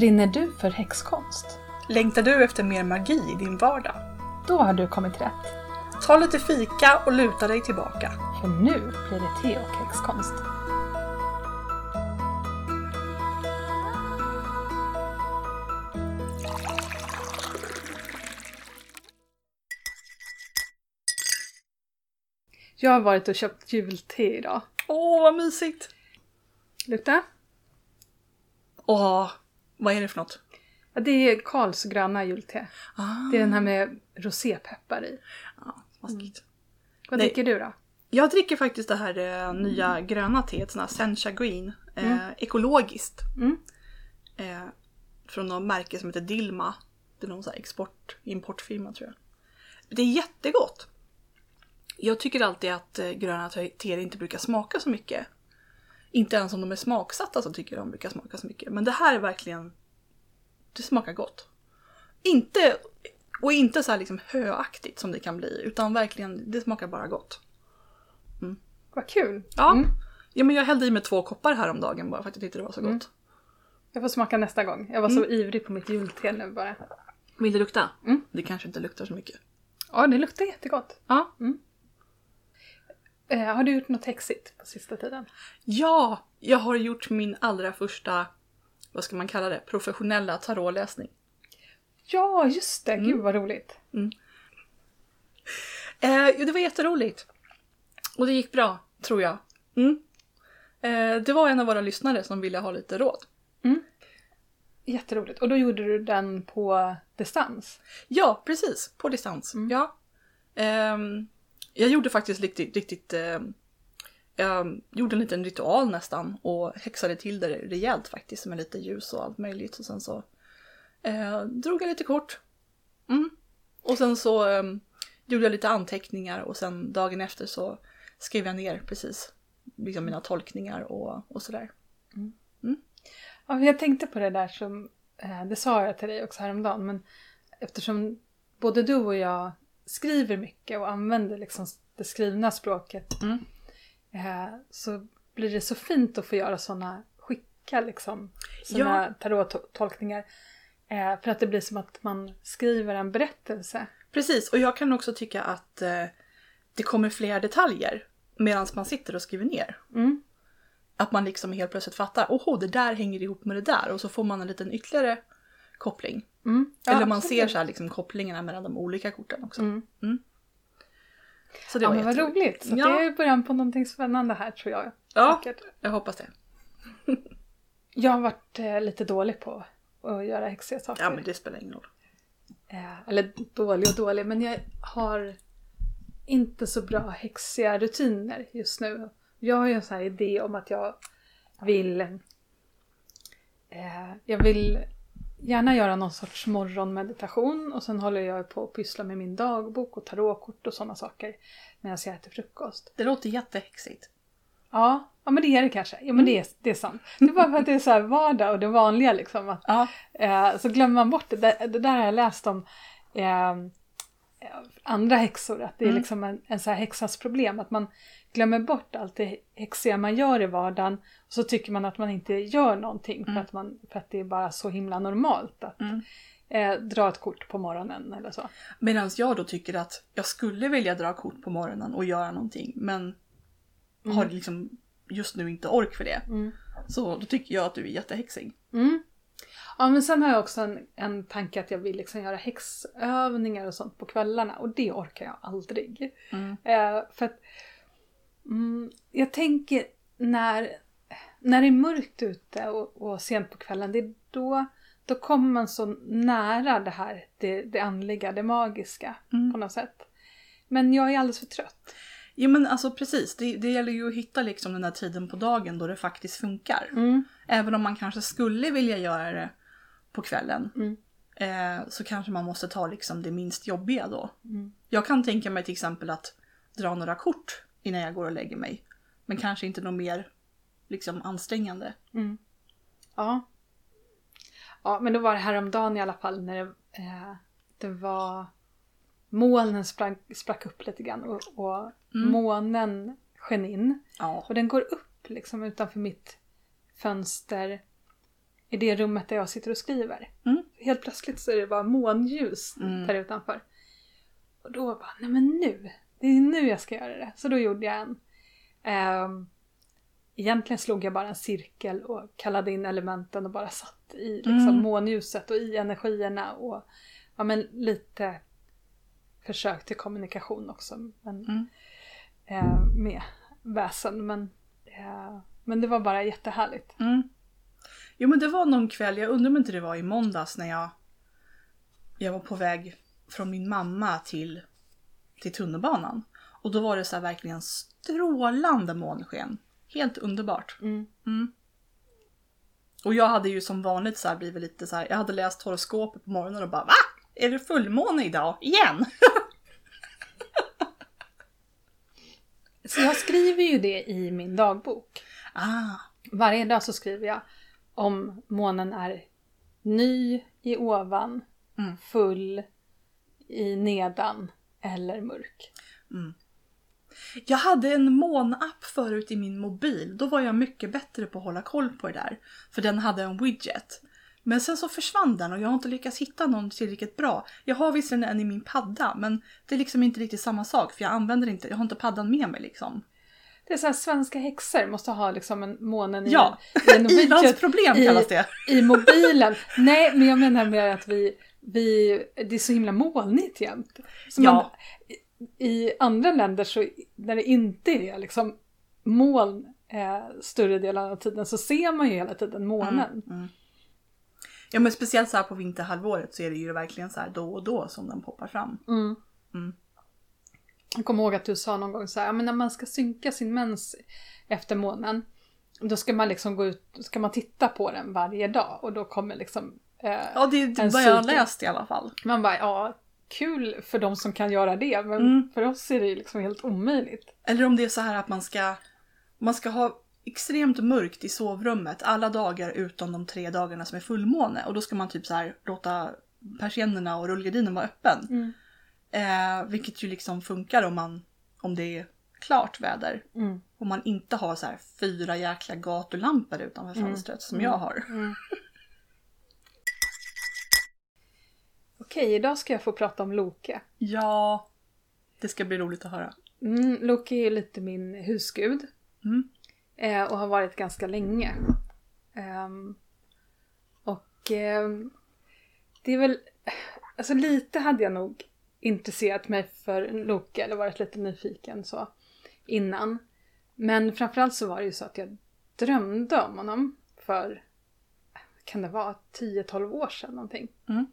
Brinner du för häxkonst? Längtar du efter mer magi i din vardag? Då har du kommit rätt. Ta lite fika och luta dig tillbaka. För nu blir det te och häxkonst. Jag har varit och köpt julte idag. Åh, vad mysigt! Lukta? Åh, vad är det för något? Ja, det är Karls gröna julte. Ah, Det är den här med rosépeppar i. ja, smaskigt. Vad Nej. dricker du då? Jag dricker faktiskt det här eh, nya gröna teet, sån här Sencha Green. Eh, Ekologiskt. Mm. Eh, från något märke som heter Dilma. Det är någon sån här export, importfirma tror jag. Det är jättegott! Jag tycker alltid att eh, gröna te- teer inte brukar smaka så mycket. Inte ens om de är smaksatta så tycker de brukar smaka så mycket. Men det här är verkligen... Det smakar gott. Inte... Och inte så här liksom höaktigt som det kan bli. Utan verkligen, det smakar bara gott. Vad kul! Ja. Mm. ja men jag hällde i mig två koppar häromdagen bara för att jag tyckte det var så gott. Jag får smaka nästa gång. Jag var så ivrig på mitt julte nu bara. Vill det lukta? Mm. Det kanske inte luktar så mycket. Ja, det luktar jättegott. Ja. Eh, har du gjort något häxigt på sista tiden? Ja, jag har gjort min allra första, vad ska man kalla det, professionella tarotläsning. Ja, just det! Gud vad roligt. Eh, jo, det var jätteroligt. Och det gick bra, tror jag. Mm. Eh, det var en av våra lyssnare som ville ha lite råd. Jätteroligt. Och då gjorde du den på distans? Ja, precis. På distans. Ja. Ehm, jag gjorde faktiskt riktigt, riktigt ehm, jag gjorde en liten ritual nästan och häxade till det rejält faktiskt med lite ljus och allt möjligt. Och sen så eh, drog jag lite kort. Mm. Och sen så ehm, gjorde jag lite anteckningar och sen dagen efter så skrev jag ner precis liksom mina tolkningar och, och sådär. Ja, jag tänkte på det där som, eh, det sa jag till dig också häromdagen, men eftersom både du och jag skriver mycket och använder liksom det skrivna språket Mm. eh, så blir det så fint att få göra sådana, skicka liksom sådana tarottolkningar. Eh, för att det blir som att man skriver en berättelse. Precis, och jag kan också tycka att eh, det kommer fler detaljer medan man sitter och skriver ner. Mm. Att man liksom helt plötsligt fattar, åh det där hänger ihop med det där och så får man en liten ytterligare koppling. Mm. Ja, Eller man absolut. ser så här liksom kopplingarna mellan de olika korten också. Mm. Så det Ja, var men vad roligt! Så Ja. det är början på någonting spännande här tror jag. Ja, Säkert. jag hoppas det. Jag har varit eh, lite dålig på att göra häxiga saker. Ja men det spelar ingen roll. Eh, eller dålig och dålig, men jag har inte så bra häxiga rutiner just nu. Jag har ju en sån här idé om att jag vill eh, jag vill gärna göra någon sorts morgonmeditation och sen håller jag på att pyssla med min dagbok och tarotkort och sådana saker medan jag äter frukost. Det låter jättehäxigt. Ja, ja men det är det kanske. Ja men det, är, det är sant. Det är bara för att det är så här vardag och det vanliga liksom. Att, Ja. Eh, så glömmer man bort det. Det, det där har jag läst om eh, andra häxor. Att det är Mm. liksom en, en så här häxans problem. Att man glömmer bort allt det häxiga man gör i vardagen. Och så tycker man att man inte gör någonting. För, att, man, för att det är bara så himla normalt att Mm. eh, dra ett kort på morgonen eller så. Medan jag då tycker att jag skulle vilja dra kort på morgonen och göra någonting men har liksom just nu inte ork för det. Mm. Så då tycker jag att du är jättehäxig. Mm. Ja men sen har jag också en, en tanke att jag vill liksom göra häxövningar och sånt på kvällarna och det orkar jag aldrig. Mm. Eh, för att mm, jag tänker när, när det är mörkt ute och, och sent på kvällen, det är då, då kommer man så nära det här, det, det andliga, det magiska Mm. på något sätt. Men jag är alldeles för trött. Jo men alltså precis, det, det gäller ju att hitta liksom den där tiden på dagen då det faktiskt funkar. Mm. Även om man kanske skulle vilja göra det på kvällen. Mm. Eh, så kanske man måste ta liksom det minst jobbiga då. Mm. Jag kan tänka mig till exempel att dra några kort innan jag går och lägger mig. Men kanske inte något mer liksom ansträngande. Mm. Ja. Ja, men då var det häromdagen i alla fall när det, eh, det var molnen sprack, sprack upp lite grann och, och Mm. månen sken in. Ja. Och den går upp liksom utanför mitt fönster i det rummet där jag sitter och skriver. Mm. Helt plötsligt så är det bara månljus Mm. där utanför. Och då bara, nej men nu, det är nu jag ska göra det. Så då gjorde jag en. Ehm, egentligen slog jag bara en cirkel och kallade in elementen och bara satt i liksom, Mm. månljuset och i energierna och ja, men lite försök till kommunikation också men, Mm. eh, med väsen. Men, eh, men det var bara jättehärligt. Mm. Jo men det var någon kväll, jag undrar om inte det var i måndags när jag, jag var på väg från min mamma till, till tunnelbanan. Och då var det så här verkligen strålande månsken. Helt underbart. Mm. Mm. Och jag hade ju som vanligt så här blivit lite så här, jag hade läst horoskopet på morgonen och bara VA? Är det fullmåne idag? Igen? Så jag skriver ju det i min dagbok. Ah. Varje dag så skriver jag om månen är ny i ovan, Mm. full i nedan eller mörk. Jag hade en månapp förut i min mobil. Då var jag mycket bättre på att hålla koll på det där. För den hade en widget. Men sen så försvann den och jag har inte lyckats hitta någon tillräckligt bra. Jag har visserligen en i min padda men det är liksom inte riktigt samma sak för jag använder inte, jag har inte paddan med mig liksom. Det är så här, svenska häxor måste ha liksom en månen i, Ja, i en widget problem i- kallas det. i mobilen. Nej, men jag menar mer att vi, vi, det är så himla molnigt jämt. Så Ja. man, i, andra länder så, när det inte är liksom moln eh, större delen av tiden så ser man ju hela tiden månen. Mm. Ja men speciellt så här på vinterhalvåret så är det ju verkligen så här då och då som den poppar fram. Mm. Mm. Jag kommer ihåg att du sa någon gång så här, ja, men när man ska synka sin mens efter månen, då ska man liksom gå ut, ska man titta på den varje dag och då kommer liksom eh, Ja det är vad jag har läst i alla fall. Man bara, ja, kul för de som kan göra det, men Mm. för oss är det liksom helt omöjligt. Eller om det är så här att man ska, man ska ha extremt mörkt i sovrummet alla dagar utom de tre dagarna som är fullmåne. Och då ska man typ så här låta persiennerna och rullgardinen vara öppen. Mm. Eh, vilket ju liksom funkar om, man, om det är klart väder. Mm. Om man inte har så här fyra jäkla gatulampor utanför fönstret som jag har. Okej, idag ska jag få prata om Loke. Ja, det ska bli roligt att höra. Mm, Loke är lite min husgud. Mm. Eh, och har varit ganska länge. Ehm, och ehm, det är väl, alltså lite hade jag nog intresserat mig för Loke eller varit lite nyfiken så innan. Men framförallt så var det ju så att jag drömde om honom för, kan det vara 10-12 år sedan någonting. Mm.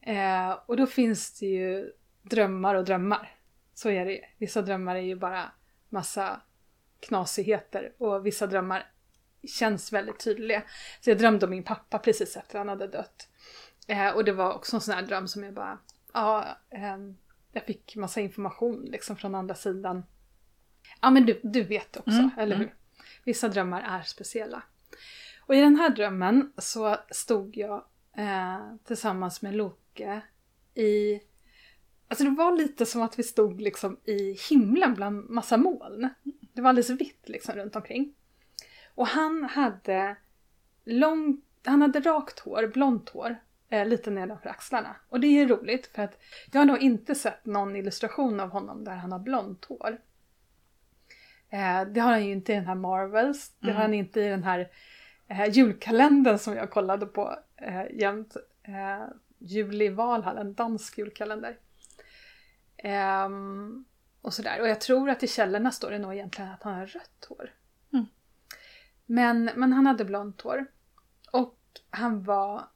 Eh, och då finns det ju drömmar och drömmar. Så är det ju. Vissa drömmar är ju bara massa knasigheter och vissa drömmar känns väldigt tydliga. Så jag drömde om min pappa precis efter han hade dött. Eh, och det var också en sån här dröm som jag bara, ja, ehm, jag fick massa information liksom från andra sidan. Ja men du, du vet också, Mm, eller mm. hur? Vissa drömmar är speciella. Och i den här drömmen så stod jag eh, tillsammans med Loke i... Alltså det var lite som att vi stod liksom i himlen bland massa moln. Det var alldeles vitt liksom runt omkring. Och han hade långt, han hade rakt hår, blont hår, eh, lite nedanför axlarna. Och det är roligt för att jag har nog inte sett någon illustration av honom där han har blont hår. Eh, det har han ju inte i den här Marvels, det har han inte i den här eh, julkalendern som jag kollade på eh, jämt. Eh, Juli Valhall, en dansk julkalender. Ehm, och sådär. Och jag tror att i källorna står det nog egentligen att han har rött hår. Mm. Men, men han hade blont hår. Och han var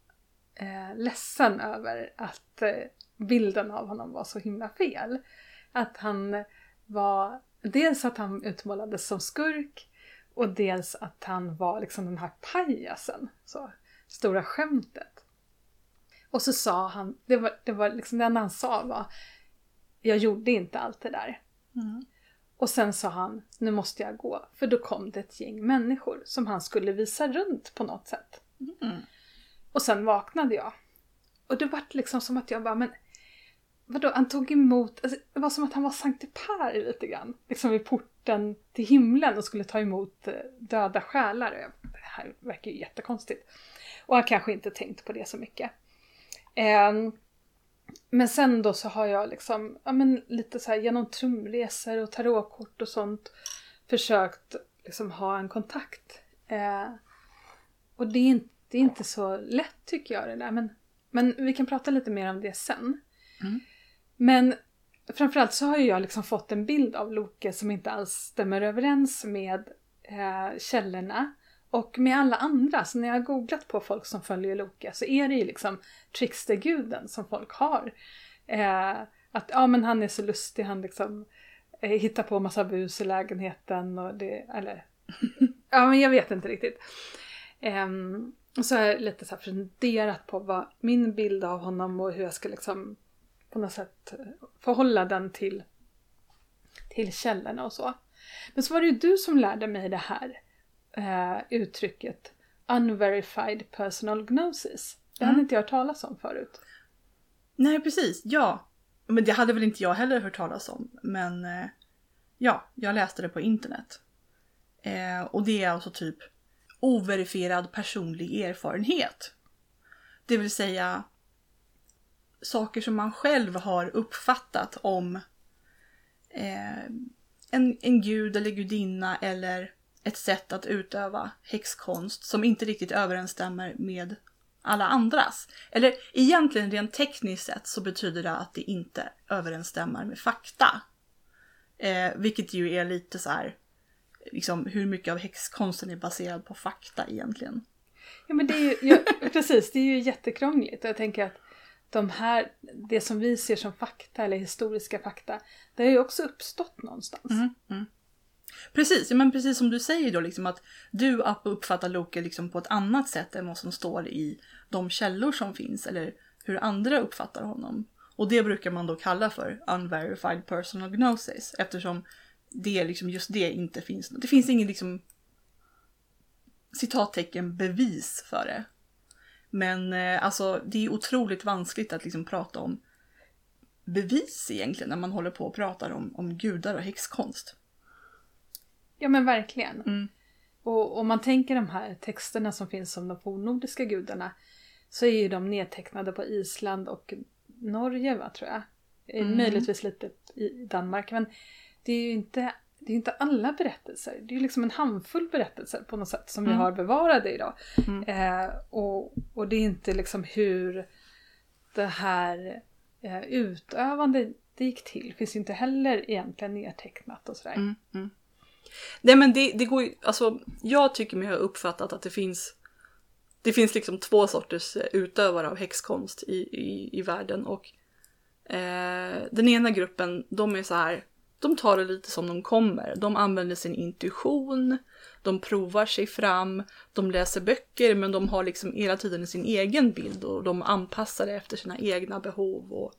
eh, ledsen över att eh, bilden av honom var så himla fel. Att han var, dels att han utmålades som skurk och dels att han var liksom den här pajasen. Så, stora skämtet. Och så sa han, det var, det var liksom det enda han sa var Jag gjorde inte allt det där. Mm. Och sen sa han, nu måste jag gå. För då kom det ett gäng människor som han skulle visa runt på något sätt. Mm. Och sen vaknade jag. Och det var liksom som att jag bara, men vadå, han tog emot, alltså, det var som att han var Sankte Per lite grann. Liksom vid porten till himlen och skulle ta emot eh, döda själar. Jag, här verkar ju jättekonstigt. Och har kanske inte tänkt på det så mycket. Um, men sen då så har jag liksom, ja men lite så här genom trumresor och tarotkort och sånt försökt liksom ha en kontakt. Eh, och det är, inte, det är inte så lätt tycker jag det där. Men, men vi kan prata lite mer om det sen. Mm. Men framförallt så har jag liksom fått en bild av Loke som inte alls stämmer överens med eh, källorna. Och med alla andra, så när jag har googlat på folk som följer Loke så är det ju liksom tricksterguden som folk har. Eh, att ja men han är så lustig, han liksom eh, hittar på massa bus i lägenheten och det, eller ja men jag vet inte riktigt. Eh, och så har jag lite så här funderat på vad min bild av honom och hur jag ska liksom på något sätt eh, förhålla den till, till källorna och så. Men så var det ju du som lärde mig det här eh, uttrycket unverified personal gnosis. Det hade mm. inte jag hört talas om förut. Nej precis, ja. Men det hade väl inte jag heller hört talas om. Men eh, ja, jag läste det på internet. Eh, och det är alltså typ overifierad personlig erfarenhet. Det vill säga saker som man själv har uppfattat om eh, en, en gud eller gudinna eller ett sätt att utöva häxkonst som inte riktigt överensstämmer med alla andras. Eller egentligen rent tekniskt sett så betyder det att det inte överensstämmer med fakta. Eh, vilket ju är lite så här, liksom hur mycket av häxkonsten är baserad på fakta egentligen. Ja men det är ju, ja, precis, det är ju jättekrångligt och jag tänker att de här, det som vi ser som fakta eller historiska fakta, det har ju också uppstått någonstans. Mm, mm. Precis, men precis som du säger då liksom att du uppfattar Loke liksom på ett annat sätt än vad som står i de källor som finns eller hur andra uppfattar honom. Och det brukar man då kalla för unverified personal gnosis eftersom det liksom just det inte finns. Det finns ingen liksom citattecken bevis för det. Men eh, alltså det är otroligt vanskligt att liksom prata om bevis egentligen när man håller på och pratar om, om gudar och häxkonst. Ja men verkligen. Mm. Och om man tänker de här texterna som finns om de fornnordiska gudarna så är ju de nedtecknade på Island och Norge va tror jag. Eh, mm. Möjligtvis lite i Danmark men det är ju inte, det är inte alla berättelser. Det är ju liksom en handfull berättelser på något sätt som mm. vi har bevarade idag. Mm. Eh, och, och det är inte liksom hur det här eh, utövande det gick till. finns ju inte heller egentligen nedtecknat och sådär. Mm, mm. Nej men det, det går ju, alltså jag tycker mig ha uppfattat att det finns det finns liksom två sorters eh, utövare av häxkonst i, i, i världen och eh, den ena gruppen de är så här de tar det lite som de kommer. De använder sin intuition, de provar sig fram, de läser böcker men de har liksom hela tiden sin egen bild och de anpassar det efter sina egna behov. Och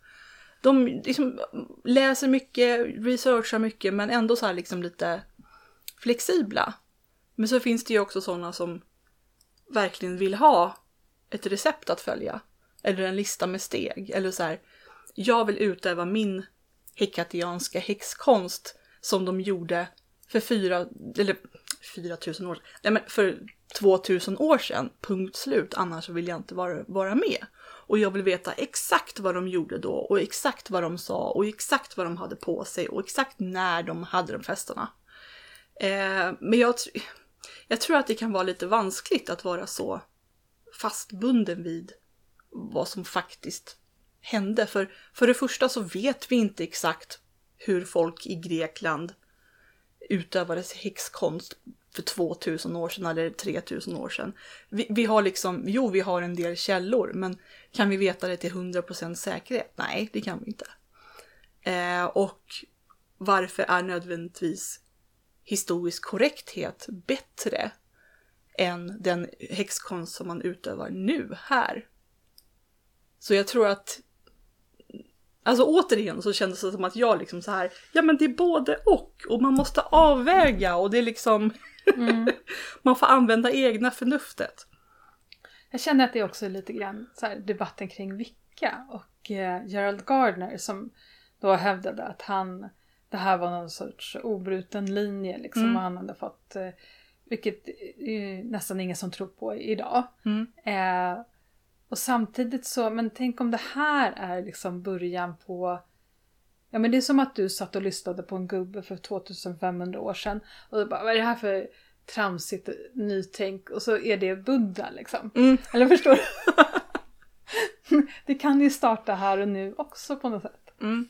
de liksom läser mycket, researchar mycket men ändå så här liksom lite flexibla. Men så finns det ju också sådana som verkligen vill ha ett recept att följa. Eller en lista med steg. Eller så här, jag vill utöva min hekatianska häxkonst som de gjorde för fyra, eller fyra tusen år nej men för 2000 år sedan, punkt slut, annars vill jag inte vara, vara med. Och jag vill veta exakt vad de gjorde då och exakt vad de sa och exakt vad de hade på sig och exakt när de hade de festerna. Eh, men jag, jag tror att det kan vara lite vanskligt att vara så fastbunden vid vad som faktiskt hände. För, för det första så vet vi inte exakt hur folk i Grekland utövade häxkonst för 2000 år sedan eller 3000 år sedan. Vi, vi, har liksom, jo vi har en del källor men kan vi veta det till 100% säkerhet? Nej, det kan vi inte. Eh, och varför är nödvändigtvis historisk korrekthet bättre än den häxkonst som man utövar nu här. Så jag tror att Alltså återigen så kändes det som att jag liksom så här, ja men det är både och och man måste avväga och det är liksom, mm. man får använda egna förnuftet. Jag känner att det också är lite grann så här, debatten kring Vicka och eh, Gerald Gardner som då hävdade att han det här var någon sorts obruten linje liksom. Mm. Och han hade fått eh, vilket är nästan ingen som tror på idag. Mm. Eh, och samtidigt så, men tänk om det här är liksom början på Ja men det är som att du satt och lyssnade på en gubbe för 2500 år sedan och du bara vad är det här för tramsigt nytänk och så är det Buddha liksom. Mm. Eller förstår du? det kan ju starta här och nu också på något sätt. Mm.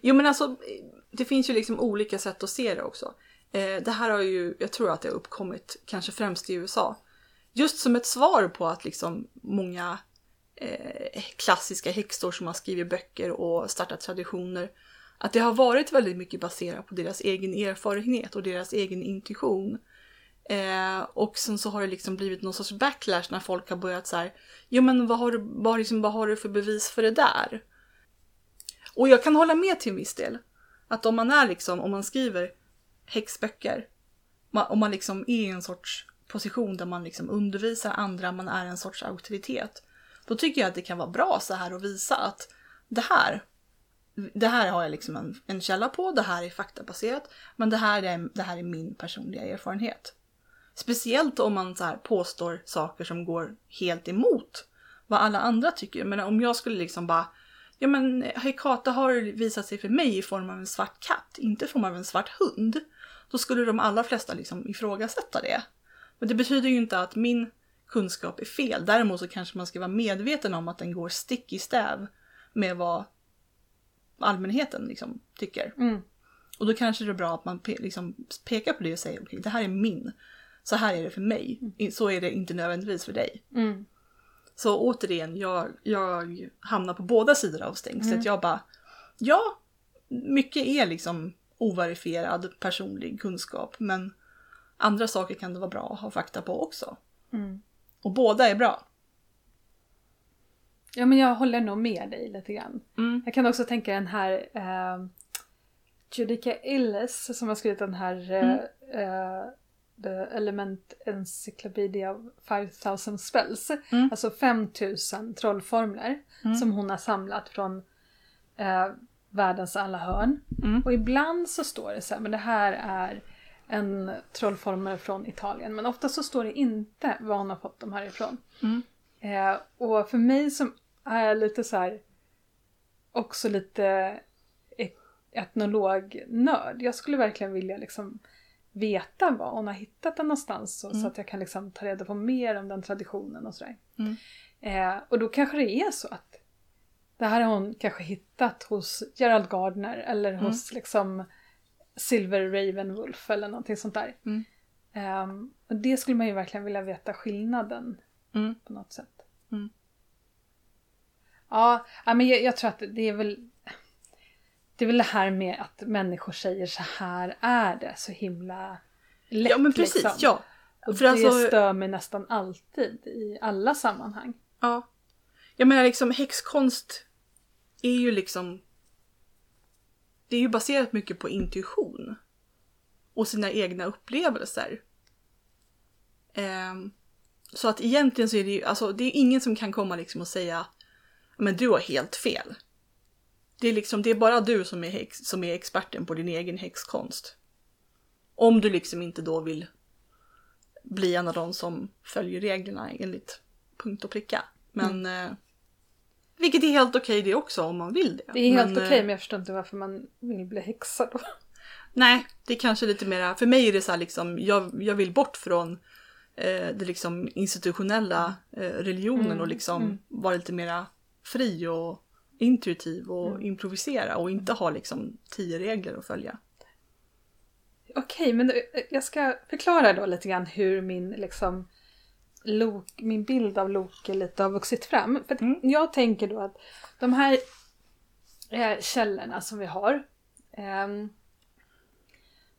Jo men alltså, eh, det finns ju liksom olika sätt att se det också. Eh, det här har ju, jag tror att det har uppkommit kanske främst i USA. Just som ett svar på att liksom många eh, klassiska häxor som har skrivit böcker och startat traditioner. Att det har varit väldigt mycket baserat på deras egen erfarenhet och deras egen intuition. Eh, och sen så har det liksom blivit någon sorts backlash när folk har börjat så här. Jo men vad har du, vad, liksom, vad har du för bevis för det där? Och jag kan hålla med till en viss del. Att om man är liksom, om man skriver häxböcker. Om man liksom är i en sorts position där man liksom undervisar andra, man är en sorts auktoritet. Då tycker jag att det kan vara bra så här att visa att det här, det här har jag liksom en, en källa på, det här är faktabaserat, men det här är, det här är min personliga erfarenhet. Speciellt om man så här påstår saker som går helt emot vad alla andra tycker. Men om jag skulle liksom bara, ja men Hekata har visat sig för mig i form av en svart katt, inte i form av en svart hund. Då skulle de allra flesta liksom ifrågasätta det. Men det betyder ju inte att min kunskap är fel. Däremot så kanske man ska vara medveten om att den går stick i stäv med vad allmänheten liksom tycker. Mm. Och då kanske det är bra att man pe- liksom pekar på det och säger okej, det här är min. Så här är det för mig. I- Så är det inte nödvändigtvis för dig. Mm. Så återigen, jag, jag hamnar på båda sidor av stängslet. Jag bara, ja, mycket är liksom overifierad personlig kunskap. Men andra saker kan det vara bra att ha fakta på också. Mm. Och båda är bra. Ja men jag håller nog med dig lite grann. Mm. Jag kan också tänka den här eh, Judica Illes som har skrivit den här eh, eh, The Element Encyclopedia of 5000 Spells. Mm. Alltså 5000 trollformler Mm. som hon har samlat från eh, världens alla hörn. Mm. Och ibland så står det så här, men det här är en trollformel från Italien. Men ofta så står det inte var hon har fått dem härifrån. Mm. Eh, och för mig som är lite så här också lite e- etnolognörd. Jag skulle verkligen vilja liksom veta var hon har hittat den någonstans. Så Mm. att jag kan liksom ta reda på mer om den traditionen och sådär. Mm. Eh, och då kanske det är så att det här har hon kanske hittat hos Gerald Gardner eller Mm. hos liksom Silver Raven Wolf eller någonting sånt där. Ehm, och det skulle man ju verkligen vilja veta skillnaden Mm. på något sätt. Mm. Ja, ja, men jag, jag tror att det är väl det är väl det här med att människor säger så här är det så himla lätt. Ja men precis, liksom. ja. Och För det alltså- stör mig nästan alltid i alla sammanhang. Ja. Jag menar liksom häxkonst är ju liksom... Det är ju baserat mycket på intuition. Och sina egna upplevelser. Ehm, så att egentligen så är det ju, alltså det är ingen som kan komma liksom och säga men du har helt fel. Det är liksom, det är bara du som är, häx, som är experten på din egen häxkonst. Om du liksom inte då vill bli en av de som följer reglerna enligt punkt och pricka. Men eh, vilket är helt okej det också om man vill det. Det är helt okej eh, men jag förstår inte varför man vill bli häxa då. Nej, det är kanske lite mera, för mig är det så här liksom, jag, jag vill bort från eh, det liksom institutionella eh, religionen Mm, och liksom mm. vara lite mera fri och intuitiv och Mm. improvisera och inte ha liksom tio regler att följa. Okej, men jag ska förklara då lite grann hur min, liksom, Lok, min bild av Loke lite har vuxit fram. För Mm. jag tänker då att de här eh, källorna som vi har ehm,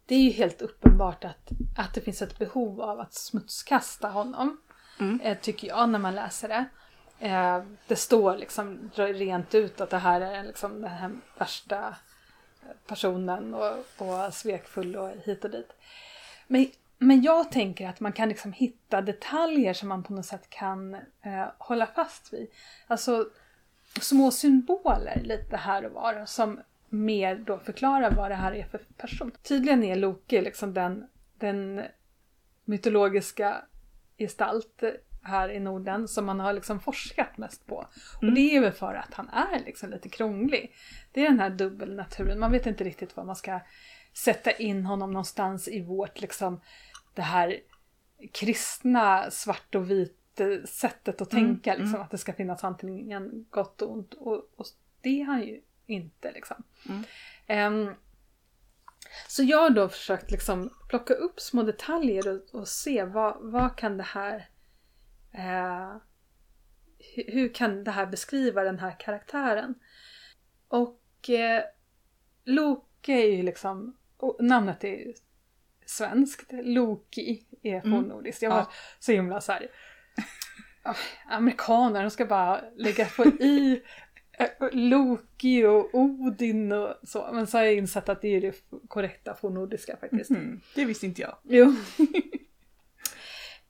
det är ju helt uppenbart att, att det finns ett behov av att smutskasta honom. Mm. Eh, tycker jag när man läser det. Eh, det står liksom rent ut att det här är liksom den här värsta personen och, och svekfull och hit och dit. Men, men jag tänker att man kan liksom hitta detaljer som man på något sätt kan eh, hålla fast vid. Alltså små symboler lite här och var som mer då förklarar vad det här är för person. Tydligen är Loke liksom den, den mytologiska gestalt här i Norden som man har liksom forskat mest på. Och Mm. det är väl för att han är liksom lite krånglig. Det är den här dubbelnaturen, man vet inte riktigt var man ska sätta in honom någonstans i vårt liksom det här kristna svart och vit eh, sättet att Mm, tänka. Liksom, mm. Att det ska finnas antingen gott och ont. Och, och det är han ju inte. Liksom. Mm. Ehm, så jag har då försökt liksom plocka upp små detaljer och, och se vad, vad kan det här eh, hu- hur kan det här beskriva den här karaktären? Och eh, Loke är ju liksom, namnet är ju svenskt, Loki är Mm. fornnordiskt. Jag var Ja. så himla så här, ah, amerikaner, de ska bara lägga på i eh, Loki och Odin och så. Men så har jag insett att det är det korrekta fornnordiska faktiskt. Mm, det visste inte jag. Jo.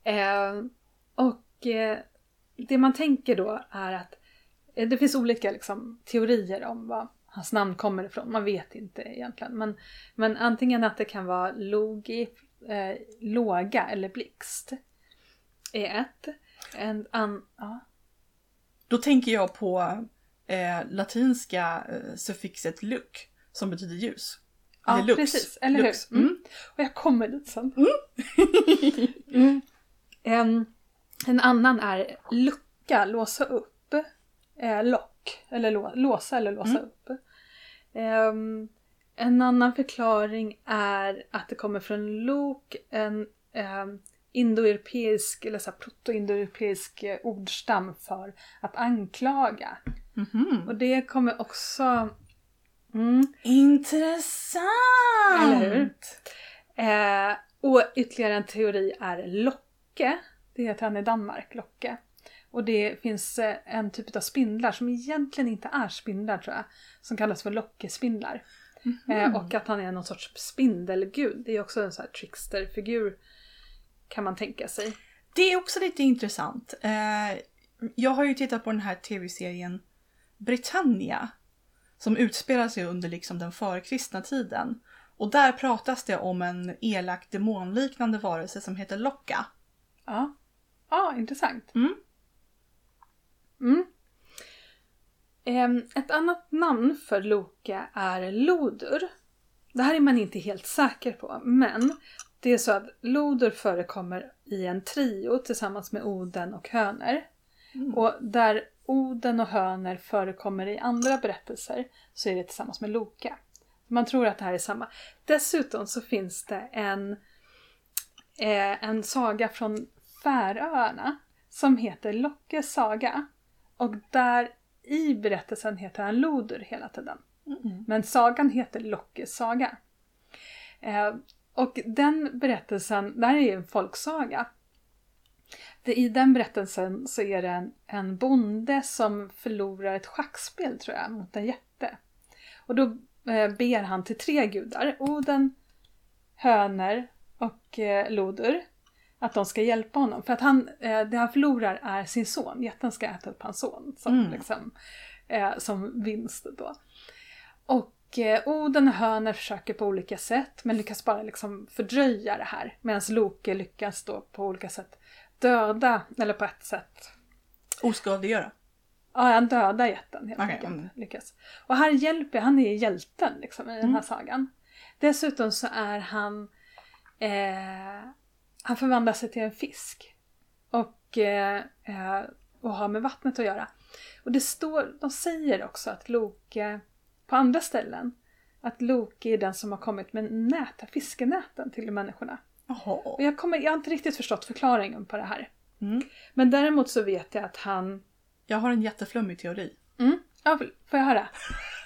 eh, och det man tänker då är att eh, det finns olika liksom, teorier om vad hans namn kommer ifrån. Man vet inte egentligen. Men, men antingen att det kan vara logi, eh, låga eller blixt. Är ett. En an, ja. Då tänker jag på eh, latinska eh, suffixet luk som betyder ljus. Ja, Eller lux. precis. Eller Lux. hur? Mm. Och jag kommer dit sen. Mm. En, en annan är lucka, låsa upp. Eh, lock, eller lå, låsa eller låsa Mm. upp. Ehm, en annan förklaring är att det kommer från lok, en um, indoeuropeisk eller så protoindoeuropeisk eh, ordstam för att anklaga. Mhm. Och det kommer också... Mm, Intressant! Eller hur? Eh, och ytterligare en teori är Locke. Det heter han i Danmark, Locke. Och det finns eh, en typ av spindlar som egentligen inte är spindlar tror jag. Som kallas för lockespindlar. Eh, och att han är någon sorts spindelgud. Det är också en sån här tricksterfigur. Kan man tänka sig. Det är också lite intressant. Eh, jag har ju tittat på den här tv-serien Britannia. Som utspelar sig under liksom den förkristna tiden. Och där pratas det om en elak demonliknande varelse som heter Locka. Ja, ja intressant. Mm. Mm. Ehm, ett annat namn för Loke är Lodur. Det här är man inte helt säker på, men det är så att Lodur förekommer i en trio tillsammans med Oden och Höner. Mm. Och där Oden och Höner förekommer i andra berättelser så är det tillsammans med Loke. Man tror att det här är samma. Dessutom så finns det en, eh, en saga från Färöarna som heter Lockes saga. Och där i berättelsen heter han Lodur hela tiden. Mm. Men sagan heter Lockes saga. Eh, och den berättelsen, det här är ju en folksaga. Det, I den berättelsen så är det en, en bonde som förlorar ett schackspel tror jag mot en jätte. Och då eh, ber han till tre gudar, Oden, Höner och eh, Lodur. Att de ska hjälpa honom. För att han, eh, det han förlorar är sin son. Jätten ska äta upp hans son som, Mm. liksom, eh, som vinst då. Och eh, Oden och Höner försöker på olika sätt men lyckas bara liksom fördröja det här. Medan Loke lyckas då på olika sätt döda, eller på ett sätt Oskadliggöra. Ja, han dödar jätten helt Okej, enkelt. mm. Lyckas. Och här hjälper, han är hjälten liksom, i den här Mm. sagan. Dessutom så är han, eh, han förvandlar sig till en fisk. Och, eh, eh, och har med vattnet att göra. Och det står, de säger också att Loke, på andra ställen, att Loke är den som har kommit med nät, fiskenäten till människorna. Och Jaha. jag, kommer, jag har inte riktigt förstått förklaringen på det här. Mm. Men däremot så vet jag att han Jag har en jätteflummig teori. Mm. Ja, får jag höra?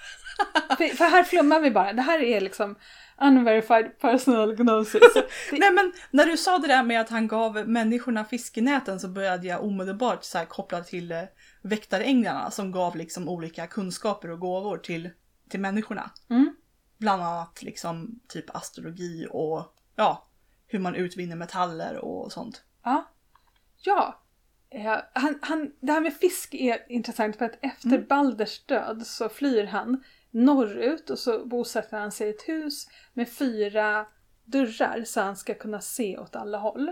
för, för här flummar vi bara. Det här är liksom unverified personal gnosis. Det- Nej men när du sa det där med att han gav människorna fiskenäten så började jag omedelbart så här koppla till eh, väktaränglarna som gav liksom olika kunskaper och gåvor till, till människorna. Mm. Bland annat liksom typ astrologi och ja, hur man utvinner metaller och sånt. Ja. Ja. Eh, han, han, det här med fisk är intressant för att efter Mm. Balders död så flyr han norrut och så bosätter han sig i ett hus med fyra dörrar så han ska kunna se åt alla håll.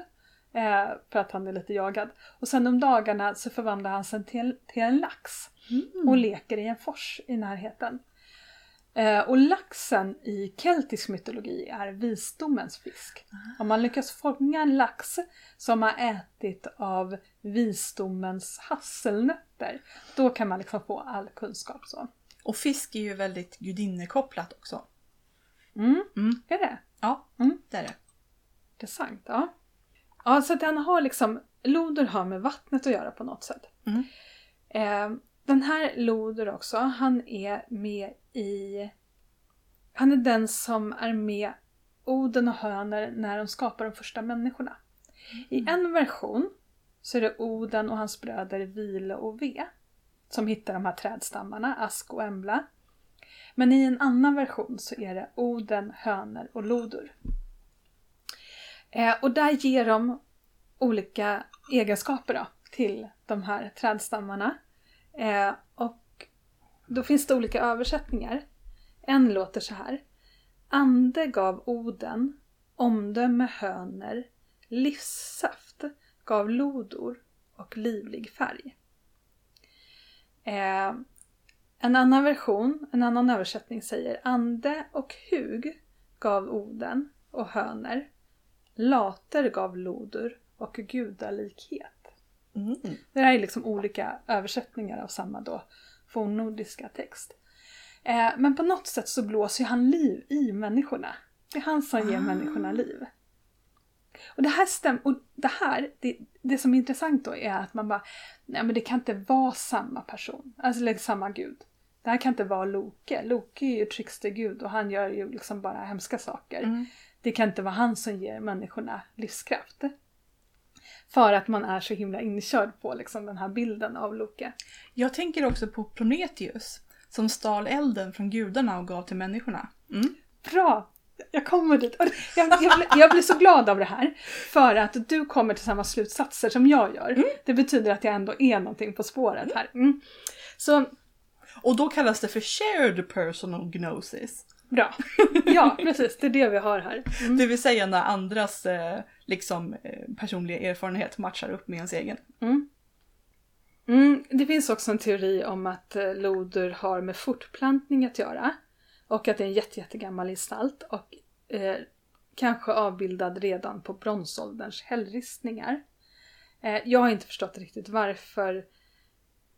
Eh, för att han är lite jagad. Och sen om dagarna så förvandlar han sig till, till en lax och leker i en fors i närheten. Eh, och laxen i keltisk mytologi är visdomens fisk. Om man lyckas fånga en lax som har ätit av visdomens hasselnötter, då kan man liksom få all kunskap så. Och fisk är ju väldigt gudinnekopplat också. Mm, Mm. är det? Ja, Mm. det är det. Intressant, ja. Ja, så den har liksom, Loder har med vattnet att göra på något sätt. Mm. Eh, den här Loder också, han är med i... Han är den som är med Oden och Höner när de skapar de första människorna. I en version så är det Oden och hans bröder Vile och Ve som hittar de här trädstammarna, Ask och Embla. Men i en annan version så är det Oden, Höner och Lodur. Eh, och där ger de olika egenskaper då, till de här trädstammarna. Eh, och då finns det olika översättningar. En låter så här. Ande gav Oden, omdöme höner, livssaft gav lodor och livlig färg. Eh, en annan version, en annan översättning säger Ande och hug gav Oden och höner. Later gav lodur och gudalikhet. Mm. Det här är liksom olika översättningar av samma då fornnordiska text. Eh, men på något sätt så blåser han liv i människorna. Det är han som ger Ah. människorna liv. Och det här stämmer, och det här, det, det som är intressant då är att man bara, nej men det kan inte vara samma person, alltså liksom samma gud. Det här kan inte vara Loke. Loke är ju trickstergud och han gör ju liksom bara hemska saker. Mm. Det kan inte vara han som ger människorna livskraft. För att man är så himla inkörd på liksom den här bilden av Loke. Jag tänker också på Prometheus som stal elden från gudarna och gav till människorna. Mm. Bra! Jag kommer dit. Jag, jag, blir, jag blir så glad av det här. För att du kommer till samma slutsatser som jag gör. Det betyder att jag ändå är någonting på spåret här. Mm. Så Och då kallas det för shared personal gnosis. bra. Ja, precis. Det är det vi har här. Mm. Det vill säga när andras eh, liksom, eh, personliga erfarenhet matchar upp med ens egen. Mm. Mm, det finns också en teori om att eh, loder har med fortplantning att göra. Och att det är en jätte, jättegammal gestalt. Och eh, kanske avbildad redan på bronsålderns hällristningar. Eh, jag har inte förstått riktigt varför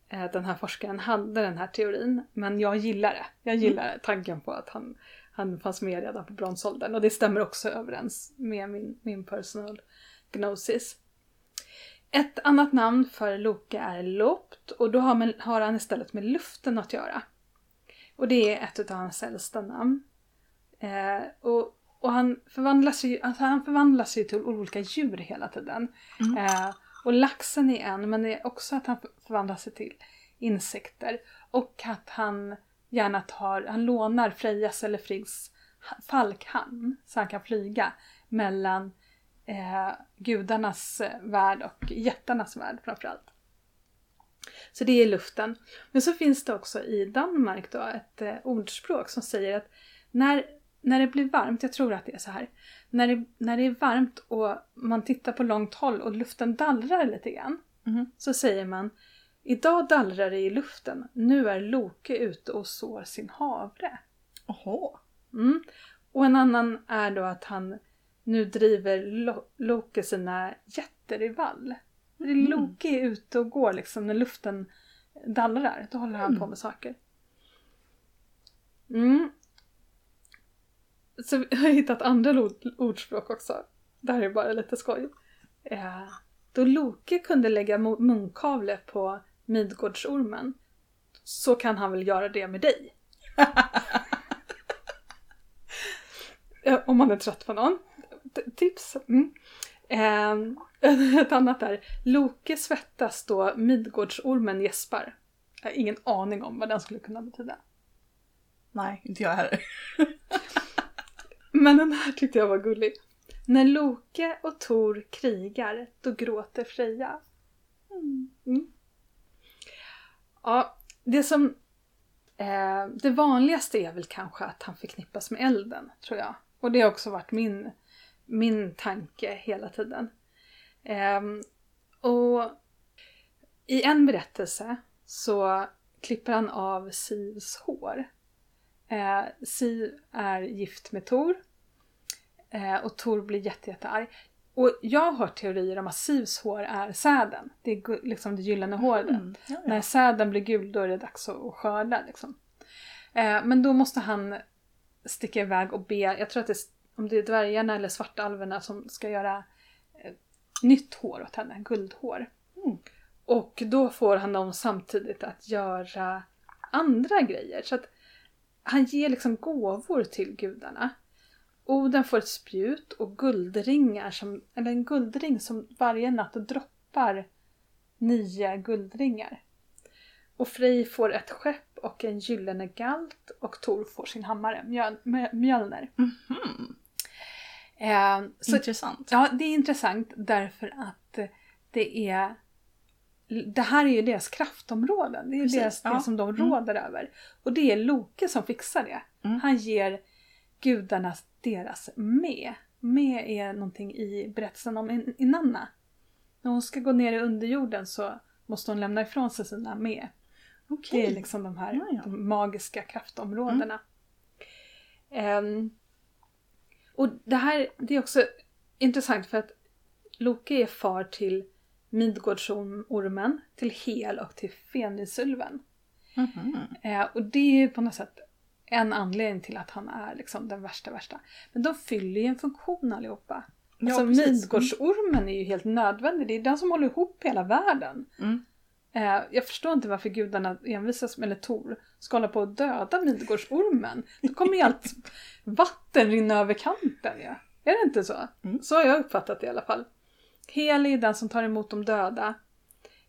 eh, den här forskaren hade den här teorin. Men jag gillar det. Jag gillar tanken på att han, han fanns med redan på bronsåldern. Och det stämmer också överens med min, min personal gnosis. Ett annat namn för Loke är Lopt och då har, man, har han istället med luften att göra. Och det är ett av hans äldsta namn. Eh, och, och han förvandlas ju alltså han förvandlas ju till olika djur hela tiden. Mm. Eh, och laxen är en, men det är också att han förvandlar sig till insekter. Och att han gärna tar, han lånar Frejas eller Friggs falkhamn så han kan flyga mellan eh, gudarnas eh, värld och jättarnas värld framförallt. Så det är luften. Men så finns det också i Danmark då ett eh, ordspråk som säger att när, när det blir varmt, jag tror att det är så här, när det, när det är varmt och man tittar på långt håll och luften dallrar lite grann, Mhm. så säger man Idag dallrar det i luften, nu är Loke ute och sår sin havre. Oho. Mm. Och en annan är då att han nu driver Lo- Loke sina jätter i vall. Mm. Loke är ute och går liksom när luften dallrar. Då håller han Mm. på med saker. Mm. Så vi har hittat andra ord, ordspråk också. Det här är bara lite skoj. Eh, då Loke kunde lägga munkavle på Midgårdsormen så kan han väl göra det med dig. Om man är trött på någon. T- Tips. Mm. Eh, ett annat är Loke svettas då Midgårdsormen gäspar. Jag har ingen aning om vad den skulle kunna betyda. Nej, inte jag heller. Men den här tyckte jag var gullig. När Loke och Tor krigar, då gråter Freja. Mm. Ja, det som... Eh, det vanligaste är väl kanske att han förknippas med elden, tror jag. Och det har också varit min, min tanke hela tiden. Ehm, och i en berättelse så klipper han av Sivs hår. Eh, Siv är gift med Tor. Eh, och Tor blir jätte, jättearg. Och jag har hört teorier om att Sivs hår är säden. Det är liksom det gyllene håret. Mm, ja, ja. När säden blir gul då är det dags att skörda. Liksom. Eh, men då måste han sticka iväg och be, jag tror att det är, om det är dvärgarna eller svartalverna som ska göra eh, nytt hår åt henne, guldhår. Mm. Och då får han dem samtidigt att göra andra grejer. Så att han ger liksom gåvor till gudarna. Oden får ett spjut och guldringar, som, eller en guldring som varje natt droppar nio guldringar. Och Frej får ett skepp och en gyllene galt och Tor får sin hammare, Mjöl, Mjö- Mjölner. Mhm. Eh, så Intressant. Ja, det är intressant därför att det är det här är ju deras kraftområden. Det är ju Precis, deras, ja. det som de Mm. råder över. Och det är Loke som fixar det. Mm. Han ger gudarna deras med. Med är någonting i berättelsen om In- Inanna. När hon ska gå ner i underjorden så måste hon lämna ifrån sig sina med. Okej. Det är liksom de här Ja, ja. De magiska kraftområdena. Ehm, och det här det är också intressant för att Loke är far till Midgårdsormen, till Hel och till Fenrisulven. Mhm. Eh, och det är ju på något sätt en anledning till att han är liksom den värsta värsta. Men de fyller ju en funktion allihopa. Ja, alltså precis. Midgårdsormen är ju helt nödvändig. Det är den som håller ihop hela världen. Mm. Eh, jag förstår inte varför gudarna envisas, eller Tor, ska hålla på att döda Midgårdsormen. Då kommer ju allt vatten rinna över kanten ja. Är det inte så? Mm. Så har jag uppfattat det i alla fall. Heli är den som tar emot de döda.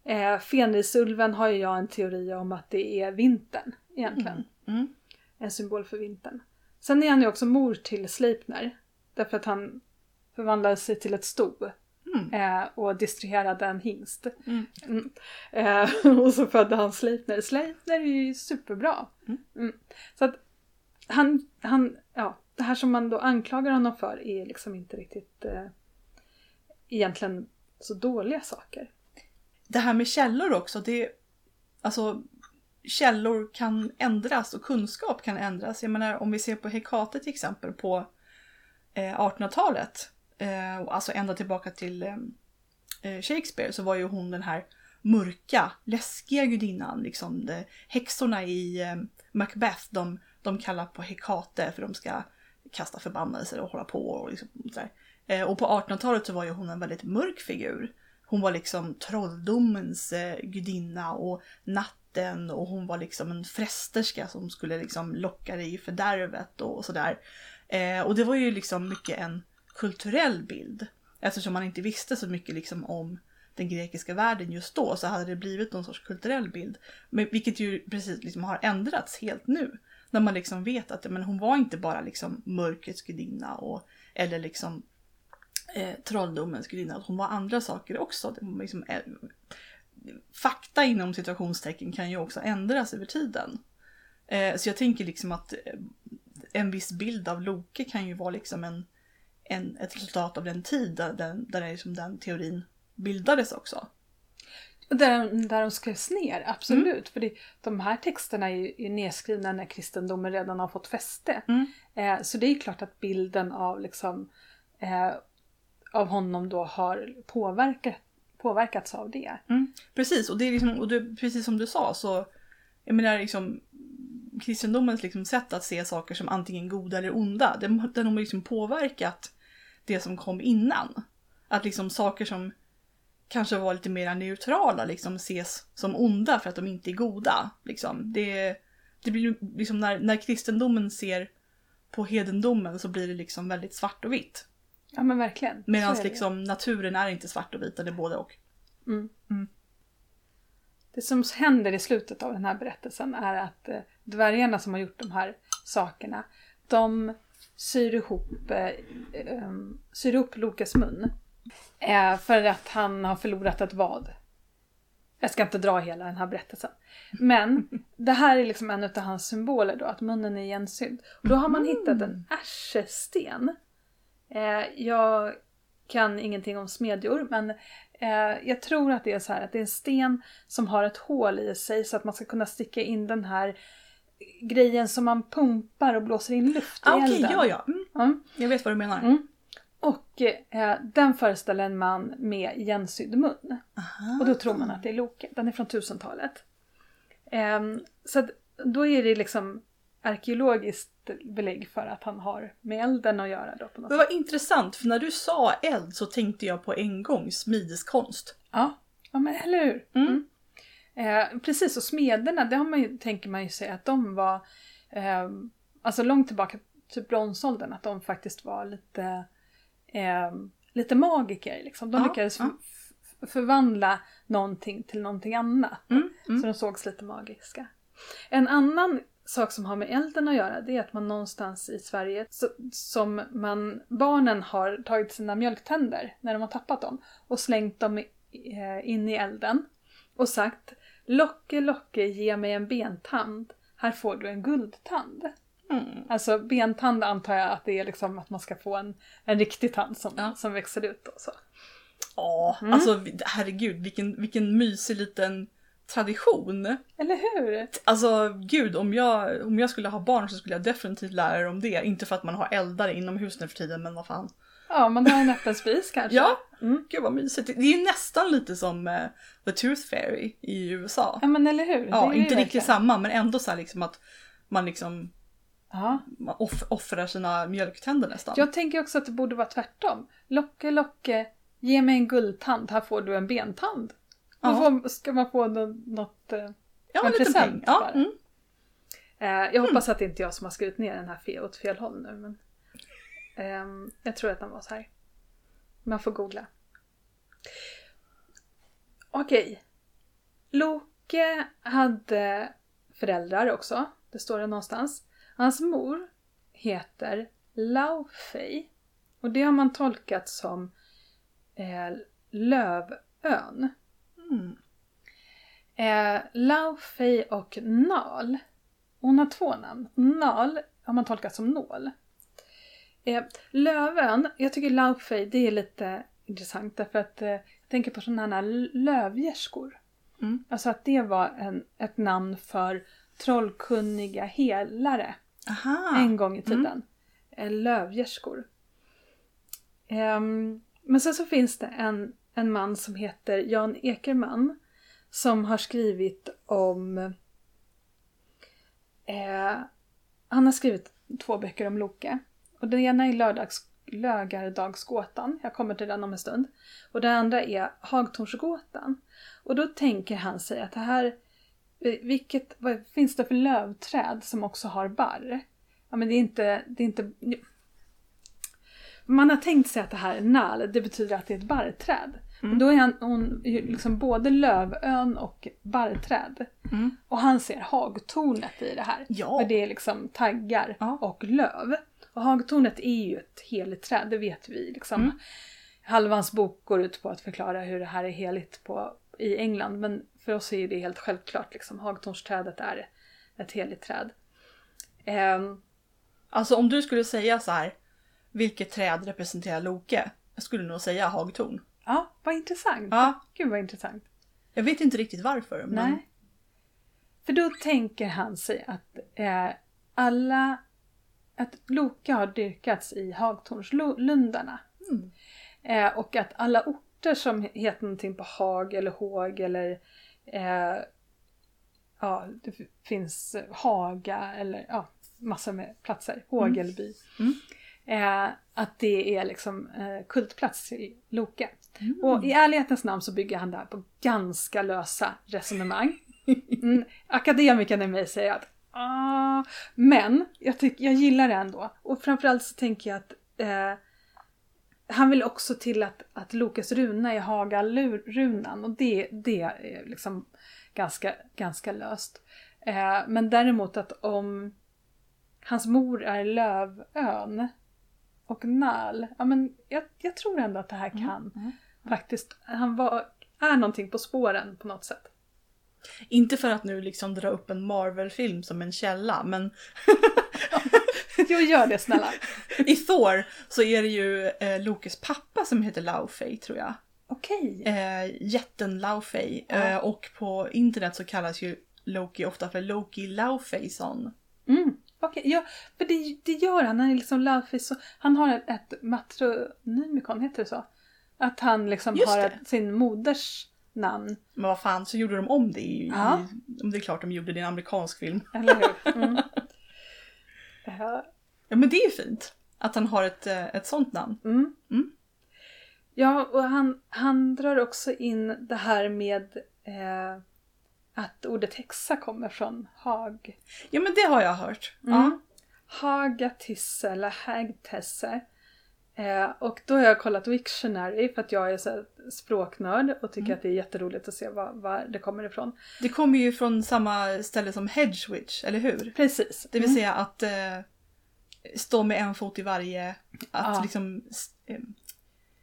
Eh, Fenrisulven har ju jag en teori om att det är vintern egentligen. Mm. En symbol för vintern. Sen är han ju också mor till Sleipner. Därför att han förvandlade sig till ett sto. Mm. Eh, och distraherade en hingst. Mm. Mm. Eh, och så födde han Sleipner. Sleipner är ju superbra. Mm. Mm. Så att han, han, ja, det här som man då anklagar honom för är liksom inte riktigt eh, egentligen så dåliga saker. Det här med källor också, det alltså källor kan ändras och kunskap kan ändras. Jag menar om vi ser på Hekate till exempel på eh, 1800-talet, eh, alltså ända tillbaka till eh, eh, Shakespeare så var ju hon den här mörka, läskiga gudinnan. Liksom de, häxorna i eh, Macbeth, de, de kallar på Hekate för de ska kasta förbannelser och hålla på och liksom sådär. Eh, och på 1800-talet så var ju hon en väldigt mörk figur. Hon var liksom trolldomens eh, gudinna och natten och hon var liksom en frästerska som skulle liksom locka dig i fördärvet och sådär. Eh, och det var ju liksom mycket en kulturell bild. Eftersom man inte visste så mycket liksom om den grekiska världen just då så hade det blivit någon sorts kulturell bild. Men, vilket ju precis liksom har ändrats helt nu. När man liksom vet att men hon var inte bara liksom mörkrets gudinna och, eller liksom eh, trolldomens gudinna. Hon var andra saker också. Det liksom, eh, fakta inom situationstecken kan ju också ändras över tiden. Eh, så jag tänker liksom att eh, en viss bild av Loke kan ju vara liksom en, en, ett resultat av den tid där, den, där liksom den teorin bildades också. Där, där de skrevs ner, absolut. För det, de här texterna är ju är nedskrivna när kristendomen redan har fått fäste. Mm. Eh, så det är klart att bilden av, liksom, eh, av honom då har påverkat, påverkats av det. Mm. Precis, och det är liksom, och det, precis som du sa så, jag menar liksom kristendomens liksom sätt att se saker som antingen goda eller onda, den, den har liksom påverkat det som kom innan. Att liksom saker som kanske var lite mer neutrala liksom ses som onda för att de inte är goda. Liksom. Det, det blir ju liksom när, när kristendomen ser på hedendomen så blir det liksom väldigt svart och vitt. Ja men verkligen. Medan liksom naturen är inte svart och vit, det är både och. Mm. Mm. Det som händer i slutet av den här berättelsen är att eh, dvärgarna som har gjort de här sakerna, de syr ihop, eh, eh, syr ihop Lokas mun. Eh, för att han har förlorat ett vad. Jag ska inte dra hela den här berättelsen. Men det här är liksom en av hans symboler då, att munnen är igensydd. Och då har man hittat en ärsesten. Eh, jag kan ingenting om smedjor men eh, jag tror att det är så här att det är en sten som har ett hål i sig så att man ska kunna sticka in den här grejen som man pumpar och blåser in luft i Ah, Okej, elden. ja ja. Mm. Mm. Jag vet vad du menar. Mm. Och eh, den föreställer en man med igensydd mun. Aha. Och då tror man att det är Loke. Den är från 1000-talet. Ehm, så att, då är det liksom arkeologiskt belägg för att han har med elden att göra då på något Men sätt. vad intressant, för när du sa eld så tänkte jag på en gång smideskonst. Ja, ja men eller hur? Mm. Eh, precis, och smederna, det har man ju, tänker man ju sig att de var, eh, alltså långt tillbaka, typ bronsåldern, att de faktiskt var lite, eh, lite magiker. Liksom. De Ja, lyckades ja. förvandla någonting till någonting annat. Mm, mm. Så de sågs lite magiska. En annan sak som har med elden att göra det är att man någonstans i Sverige så, som man, barnen har tagit sina mjölktänder när de har tappat dem och slängt dem eh, in i elden och sagt Locke, Locke, ge mig en bentand. Här får du en guldtand. Mm. Alltså bentand antar jag att det är liksom att man ska få en, en riktig tand som, Ja. som växer ut och så. Ja, Mm. alltså herregud vilken, vilken mysig liten tradition. Eller hur? Alltså gud, om jag, om jag skulle ha barn så skulle jag definitivt lära dem det. Inte för att man har eldare inomhus nu för tiden, men vad fan. Ja, man har en öppen spis kanske. Ja, Mm. gud vad mysigt. Det är ju nästan lite som eh, The Tooth Fairy i USA. Ja men eller hur? Ja, inte riktigt verkligen- samma, men ändå så här liksom att man liksom Ja. man off- offrar sina mjölktänder nästan. Jag tänker också att det borde vara tvärtom. Locke, Locke, ge mig en guldtand, här får du en bentand. Ja. Då får, ska man få något... något eh, ja, en present. Ja, bara. mm. eh, jag hoppas att det inte är jag som har skrivit ner den här fel, åt fel håll nu. Men, ehm, jag tror att den var så här. Man får googla. Okej. Loke hade föräldrar också. Det står det någonstans. Hans mor heter Laufey. Och det har man tolkat som eh, Lövön. Mm. Eh, Laufey och Nal. Hon har två namn. Nal har man tolkat som nål. Eh, Lövön, jag tycker Laufey det är lite intressant därför att eh, jag tänker på sådana här lövgärskor. Mm. Alltså att det var en, ett namn för trollkunniga helare Aha. en gång i tiden. Eh, Lövgärskor. Ehm, men sen så finns det en, en man som heter Jan Ekerman som har skrivit om... Eh, han har skrivit två böcker om Loke. Och den ena är lördags, Lögardagsgåtan, jag kommer till den om en stund. Och den andra är Hagtornsgåtan. Och då tänker han sig att det här, eh, vilket, vad finns det för lövträd som också har barr? Ja men det är inte, det är inte... Man har tänkt sig att det här är nal, det betyder att det är ett barrträd. Men då är han, hon liksom både lövön och barrträd. Mm. Och han ser hagtornet i det här. Ja. För det är liksom taggar Ja. och löv. Och hagtornet är ju ett heligt träd, det vet vi. Liksom. Mm. Halva hans bok går ut på att förklara hur det här är heligt på, i England. Men för oss är det helt självklart. Liksom. Hagtornsträdet är ett heligt träd. Ehm, Alltså om du skulle säga så här, vilket träd representerar Loke? Jag skulle nog säga hagtorn. ja, vad intressant. Ja. Gud vad intressant. Jag vet inte riktigt varför. Men... Nej. För då tänker han sig att eh, alla... Att Loke har dyrkats i Hagtornslundarna. Mm. Eh, och att alla orter som heter någonting på Hag eller Håg eller eh, ja, det finns Haga eller ja, massor med platser. Hågelby. Mm. Eh, att det är liksom eh, kultplats i Loke. Mm. Och i ärlighetens namn så bygger han det här på ganska lösa resonemang. Mm, akademikern i mig säger att ah, men jag, tyck, jag gillar det ändå. Och framförallt så tänker jag att eh, han vill också till att, att Lokes runa är Haga-runan och det, det är liksom ganska, ganska löst. Eh, men däremot att om hans mor är Lövön och Nal, ja men jag, jag tror ändå att det här kan mm. faktiskt, han var, är någonting på spåren på något sätt. Inte för att nu liksom dra upp en Marvel-film som en källa, men Jo, gör det snälla. I Thor så är det ju eh, Lokes pappa som heter Laufey tror jag. Okej. Eh, jätten Laufey. Ja. Eh, och på internet så kallas ju Loki ofta för Loki Laufeyson. Mm. Okej, ja, för det, det gör han. Han är liksom Luffy, så han har ett, matronymikon, heter det så? Att han liksom Just har det. sin moders namn. Men vad fan så gjorde de om det i, Ja. i, Det är klart de gjorde det i en amerikansk film. Eller hur? Mm. Ja, men det är ju fint. Att han har ett, eh, ett sånt namn. Mm. Mm. Ja, och han, han drar också in det här med eh, att ordet häxa kommer från hag. Ja men det har jag hört. Mm. Ja. Hagatisse eller hagtesse. Eh, och då har jag kollat Wiktionary för att jag är så språknörd och tycker Mm. att det är jätteroligt att se var, var det kommer ifrån. Det kommer ju från samma ställe som Hedgewitch, eller hur? Precis. Det vill Mm. säga att eh, stå med en fot i varje, att Ja. liksom eh,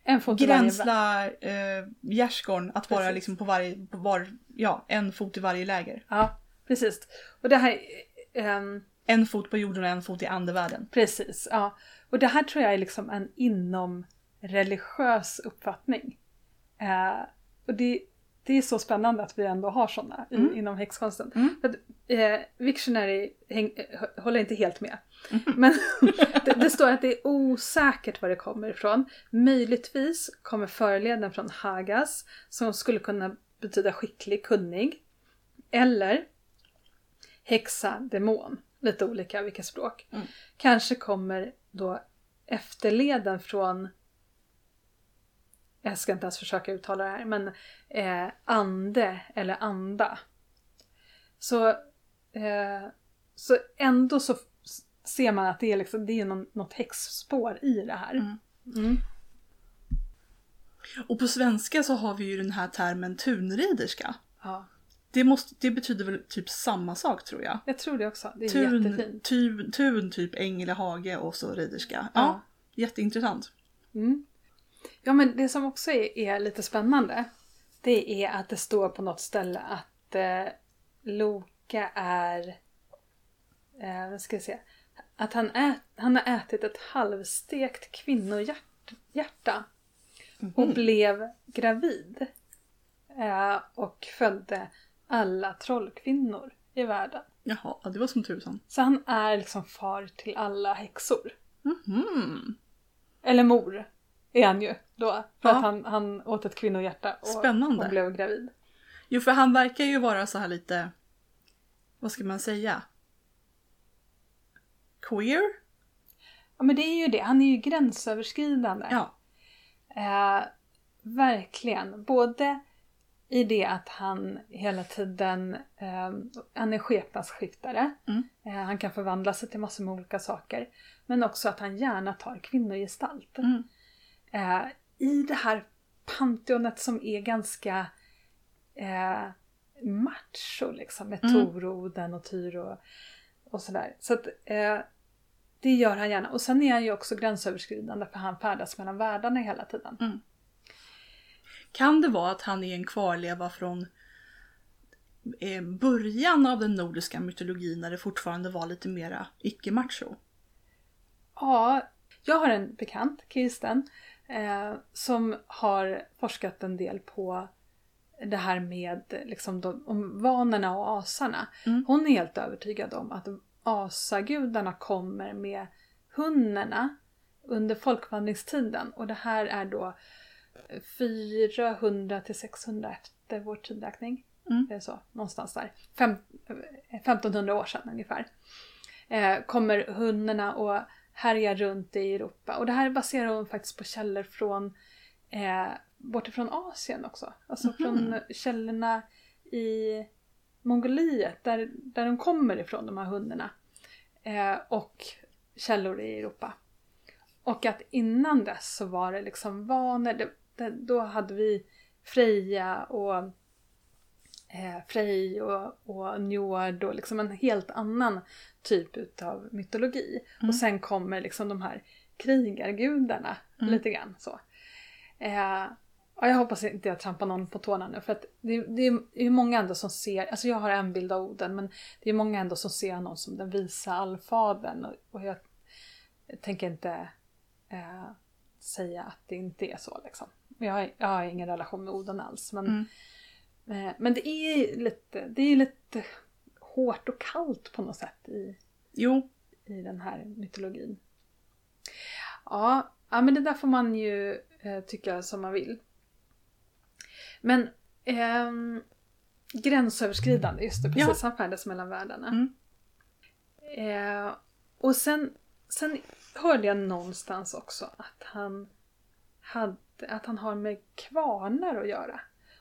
En fot gränsla eh, gärdsgården att vara liksom på varje, på var, ja, en fot i varje läger. Ja, precis. Och det här... ehm, En fot på jorden och en fot i andevärlden. Precis, ja. Och det här tror jag är liksom en inom religiös uppfattning. Eh, och det, det är så spännande att vi ändå har sådana i, Mm. inom häxkonsten. Mm. Att, eh, Wiktionary häng, eh, håller inte helt med. Men det, det står att det är osäkert var det kommer ifrån. Möjligtvis kommer förleden från Hagas som skulle kunna betyda skicklig, kunnig. Eller häxa, demon. Lite olika vilka språk. Mm. Kanske kommer då efterleden från jag ska inte ens försöka uttala det här, men eh, ande eller anda. Så, eh, så ändå så ser man att det är, liksom, det är någon, något häxspår i det här. Mm. Mm. Och på svenska så har vi ju den här termen tunriderska. Ja, Det, måste, det betyder väl typ samma sak tror jag. jag tror det också. Det är Tun, jättefint. tun, tun typ ängel, hage och så riderska. Ja, Ja. jätteintressant. Mm. Ja men det som också är, är lite spännande det är att det står på något ställe att eh, Loka är eh, vad ska jag säga att han, ät, han har ätit ett halvstekt kvinnohjärta och blev gravid eh, och födde alla trollkvinnor i världen. Jaha, ja, det var som tusan. Så han är liksom far till alla häxor. Mhm. Eller mor är han ju då. För Ja. att han, han åt ett kvinnohjärta och, Spännande. och blev gravid. Jo, för han verkar ju vara så här lite, vad ska man säga? Queer? Ja men det är ju det, han är ju gränsöverskridande. Ja. Eh, verkligen. Både i det att han hela tiden eh, han är skepnadsskiftare. Mm. Eh, han kan förvandla sig till massor med olika saker. Men också att han gärna tar kvinnogestalt. Mm. Eh, I det här pantheonet som är ganska eh, macho liksom. Med Mm. Tor och Oden och Tyr och, och sådär. Så att eh, det gör han gärna. Och sen är han ju också gränsöverskridande för han färdas mellan världarna hela tiden. Kan det vara att han är en kvarleva från eh, början av den nordiska mytologin när det fortfarande var lite mera icke-macho? Ja, jag har en bekant, Kirsten, eh, som har forskat en del på det här med liksom de, om vanorna och asarna. Mm. Hon är helt övertygad om att asagudarna kommer med hunnerna under folkvandringstiden och det här är då 400 till 600 efter vår tidräkning. Mm. Det är så, någonstans där. Fem, eh, 1500 år sedan ungefär. Eh, kommer hundarna och härjar runt i Europa. Och det här baserar hon faktiskt på källor från eh, bortifrån Asien också. Alltså Mhm. från källorna i Mongoliet där, där de kommer ifrån de här hundarna. Eh, och källor i Europa. Och att innan dess så var det liksom vanor. Det, då hade vi Freja och eh, Frej och, och Njord och liksom en helt annan typ utav mytologi. Mm. Och sen kommer liksom de här krigargudarna Mm. lite grann så. Eh, Ja, jag hoppas inte jag trampar någon på tårna nu för att det, det är ju många ändå som ser, alltså jag har en bild av Oden men det är många ändå som ser honom som den visa allfadern och, och jag tänker inte eh, säga att det inte är så liksom. Jag har, jag har ingen relation med Oden alls men, Mm. eh, men det är lite, det är lite hårt och kallt på något sätt i, Jo, i den här mytologin. Ja, ja men det där får man ju eh, tycka som man vill. Men ehm, gränsöverskridande, just det, precis. Han färdas mellan världarna. Mm. Eh, och sen, sen hörde jag någonstans också att han, hade, att han har med kvarnar att göra.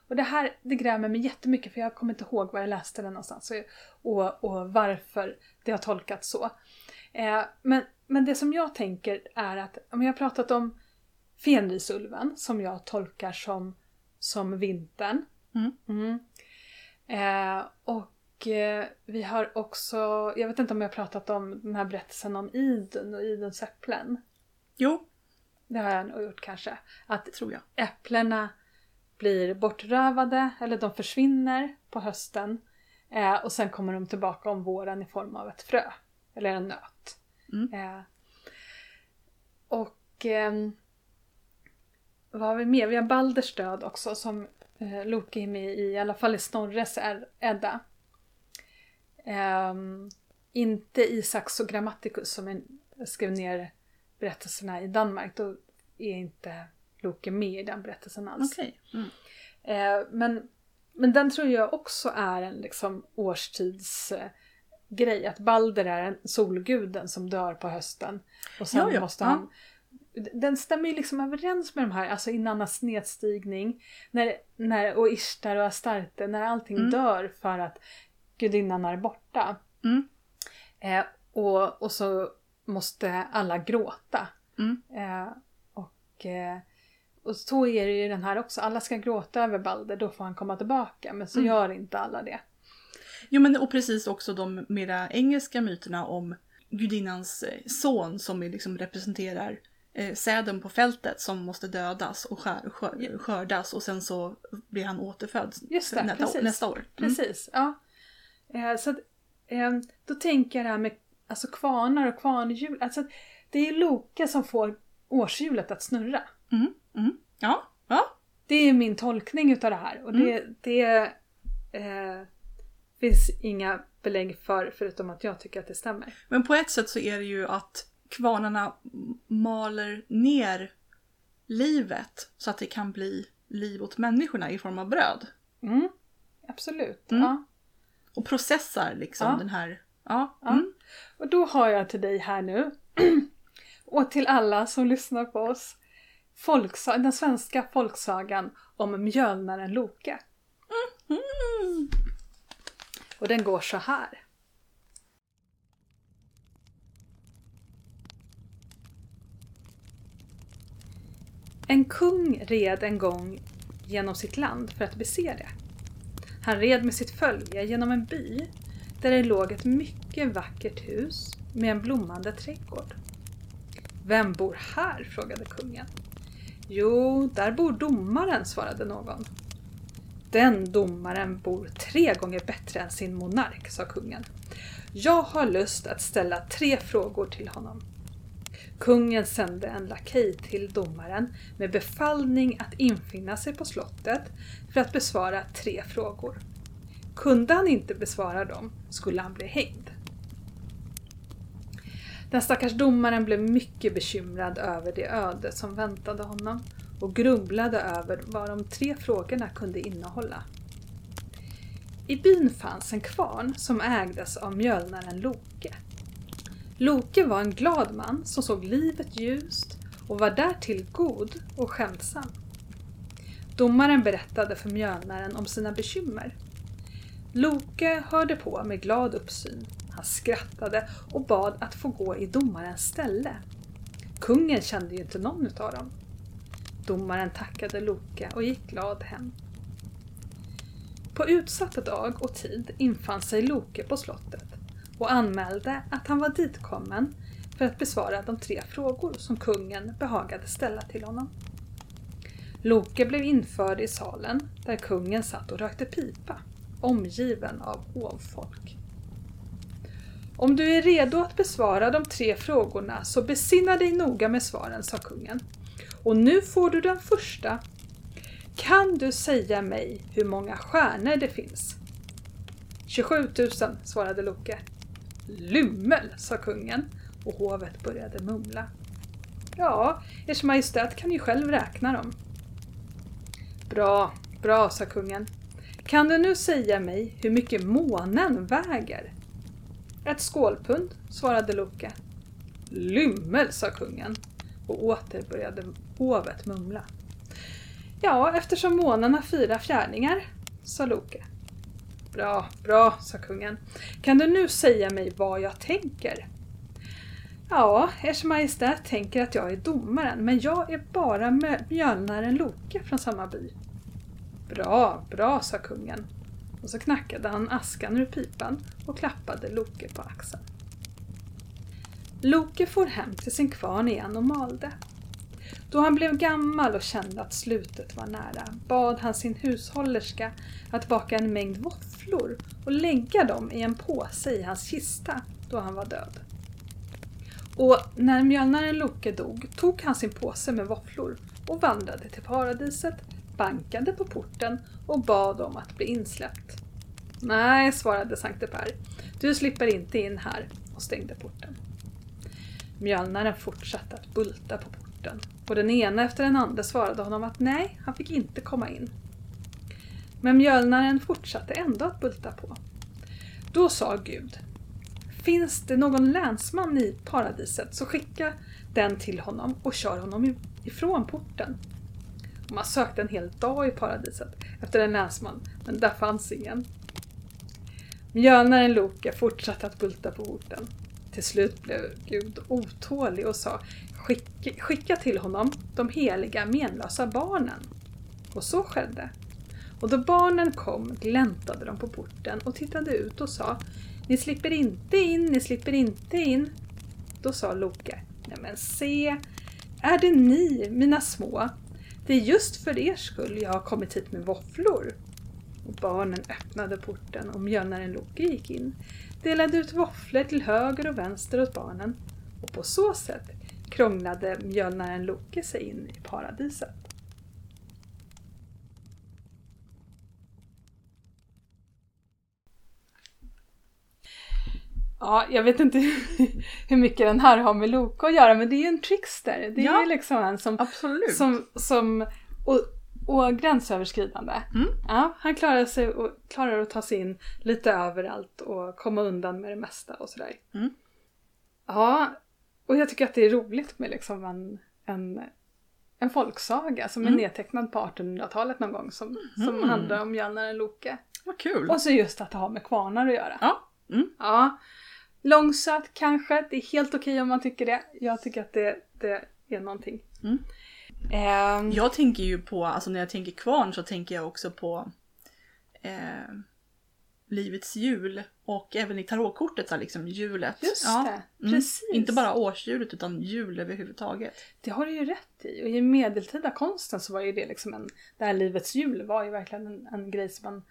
Och det här det grämer mig jättemycket för jag kommer inte ihåg var jag läste det någonstans och, och varför det har tolkats så. Eh, men, men det som jag tänker är att om jag har pratat om Fenrisulven som jag tolkar som, som vintern. Mm. Mm. Eh, och eh, vi har också, jag vet inte om jag har pratat om den här berättelsen om Idun och Iduns äpplen. jo, Det har jag nog gjort kanske. Att det tror jag. äpplena blir bortrövade eller de försvinner på hösten. Eh, och sen kommer de tillbaka om våren i form av ett frö. Eller en nöt. Mm. Eh, och ehm, vad har vi mer? Vi har Balders död också som eh, Loke är med i, i alla fall i Snorres Edda. Ehm, inte i Saxo Grammaticus som skrev ner berättelserna i Danmark. Då är inte Loke med i den berättelsen alls. Okej. Mm. Eh, men, men den tror jag också är en liksom årstidsgrej. Eh, grej. att Balder är en solguden som dör på hösten. Och sen Ja, ja. måste han... Den stämmer ju liksom överens med de här, alltså Inannas nedstigning. När, när, och Ishtar och Astarte, när allting Mm. dör för att gudinnan är borta. Mm. Eh, och, och så måste alla gråta. Mm. Eh, och, eh, och så är det ju den här också. Alla ska gråta över Balder, då får han komma tillbaka. Men så Mm. gör inte alla det. Jo men och precis också de mera engelska myterna om gudinnans eh, son som liksom representerar eh, säden på fältet som måste dödas och skär, skör, skördas och sen så blir han återfödd Just det, nästa, precis. nästa år. Mm. Precis, ja. Eh, så att, eh, då tänker jag det här med alltså kvarnar och kvarnhjul. Alltså, det är Loke som får årshjulet att snurra. Mm. Mm. Ja, ja. Det är min tolkning utav det här. Och det, Mm. det eh, finns inga belägg för, förutom att jag tycker att det stämmer. Men på ett sätt så är det ju att kvarnarna maler ner livet så att det kan bli liv åt människorna i form av bröd. Mm, absolut. Mm. Ja. Och processar liksom Ja. den här... Ja. Ja. Mm. Och då har jag till dig här nu och till alla som lyssnar på oss folksa- den svenska folksagan om mjölnaren Loke. Mm. Och den går så här. En kung red en gång genom sitt land för att bese det. Han red med sitt följe genom en by där det låg ett mycket vackert hus med en blommande trädgård. Vem bor här? frågade kungen. Jo, där bor domaren, svarade någon. Den domaren bor tre gånger bättre än sin monark, sa kungen. Jag har lust att ställa tre frågor till honom. Kungen sände en lakej till domaren med befallning att infinna sig på slottet för att besvara tre frågor. Kunde han inte besvara dem skulle han bli hängd. Den stackars domaren blev mycket bekymrad över det öde som väntade honom och grubblade över vad de tre frågorna kunde innehålla. I byn fanns en kvarn som ägdes av mjölnaren Loke. Loke var en glad man som såg livet ljust och var därtill god och skämtsam. Domaren berättade för mjölnaren om sina bekymmer. Loke hörde på med glad uppsyn. Han skrattade och bad att få gå i domarens ställe. Kungen kände ju inte någon utav dem. Domaren tackade Loke och gick glad hem. På utsatt dag och tid infann sig Loke på slottet och anmälde att han var ditkommen för att besvara de tre frågor som kungen behagade ställa till honom. Loke blev införd i salen där kungen satt och rökte pipa, omgiven av hovfolk. Om du är redo att besvara de tre frågorna så besinna dig noga med svaren, sa kungen. Och nu får du den första. Kan du säga mig hur många stjärnor det finns? 27 000, svarade Loke. Lymmel, sa kungen och hovet började mumla. Ja, Ers Majestät kan ju själv räkna dem. Bra, bra, sa kungen. Kan du nu säga mig hur mycket månen väger? Ett skålpund, svarade Loke. Lymmel, sa kungen och åter började hovet mumla. Ja, eftersom månen har fyra fjärdingar, sa Loke. Bra, bra, sa kungen. Kan du nu säga mig vad jag tänker? Ja, Ers Majestät tänker att jag är domaren, men jag är bara mjölnaren Loke från samma by. Bra, bra, sa kungen. Och så knackade han askan ur pipan och klappade Loke på axeln. Loke for hem till sin kvarn igen och malde. Då han blev gammal och kände att slutet var nära bad han sin hushållerska att baka en mängd våfflor och lägga dem i en påse i hans kista då han var död. Och när mjölnaren Loke dog tog han sin påse med våfflor och vandrade till paradiset, bankade på porten och bad om att bli insläppt. Nej, svarade Sankte Per. Du slipper inte in här och stängde porten. Mjölnaren fortsatte att bulta på porten och den ena efter den andra svarade honom att nej, han fick inte komma in. Men mjölnaren fortsatte ändå att bulta på. Då sa Gud Finns det någon länsman i paradiset så skicka den till honom och kör honom ifrån porten. Man sökte en hel dag i paradiset efter en länsman, men där fanns ingen. Mjölnaren Loke fortsatte att bulta på porten. Till slut blev Gud otålig och sa skicka, skicka till honom de heliga menlösa barnen. Och så skedde. Och då barnen kom gläntade de på porten och tittade ut och sa Ni slipper inte in, ni slipper inte in. Då sa Loke Nej men se, är det ni, mina små? Det är just för er skull jag har kommit hit med våfflor. Och barnen öppnade porten och mjölnaren Loke gick in, delade ut våfflor till höger och vänster åt barnen och på så sätt krånglade mjölnaren Loke sig in i paradiset. Ja, jag vet inte hur mycket den här har med Loke att göra men det är ju en trickster. Det är Ja, ju liksom en som, Absolut. som, som och, och gränsöverskridande. Mm. Ja, han klarar, sig och, klarar att ta sig in lite överallt och komma undan med det mesta och sådär. Mm. Ja, och jag tycker att det är roligt med liksom en, en, en folksaga som är Mm. nedtecknad på 1800-talet någon gång som, som Mhm. handlar om mjölnaren Loke. Vad kul. Och så just att det har med kvarnar att göra. Ja. Mm. Ja. Långsökt kanske, det är helt okej om man tycker det. Jag tycker att det, det är någonting. Mm. Ehm, Jag tänker ju på, alltså när jag tänker kvarn så tänker jag också på eh, Livets jul och även i tarotkortet så liksom julet. Just Ja. det, Mm. precis. Inte bara årshjulet utan jul överhuvudtaget. Det har du ju rätt i. Och i medeltida konsten så var ju det liksom en... Det här livets jul var ju verkligen en, en grej som man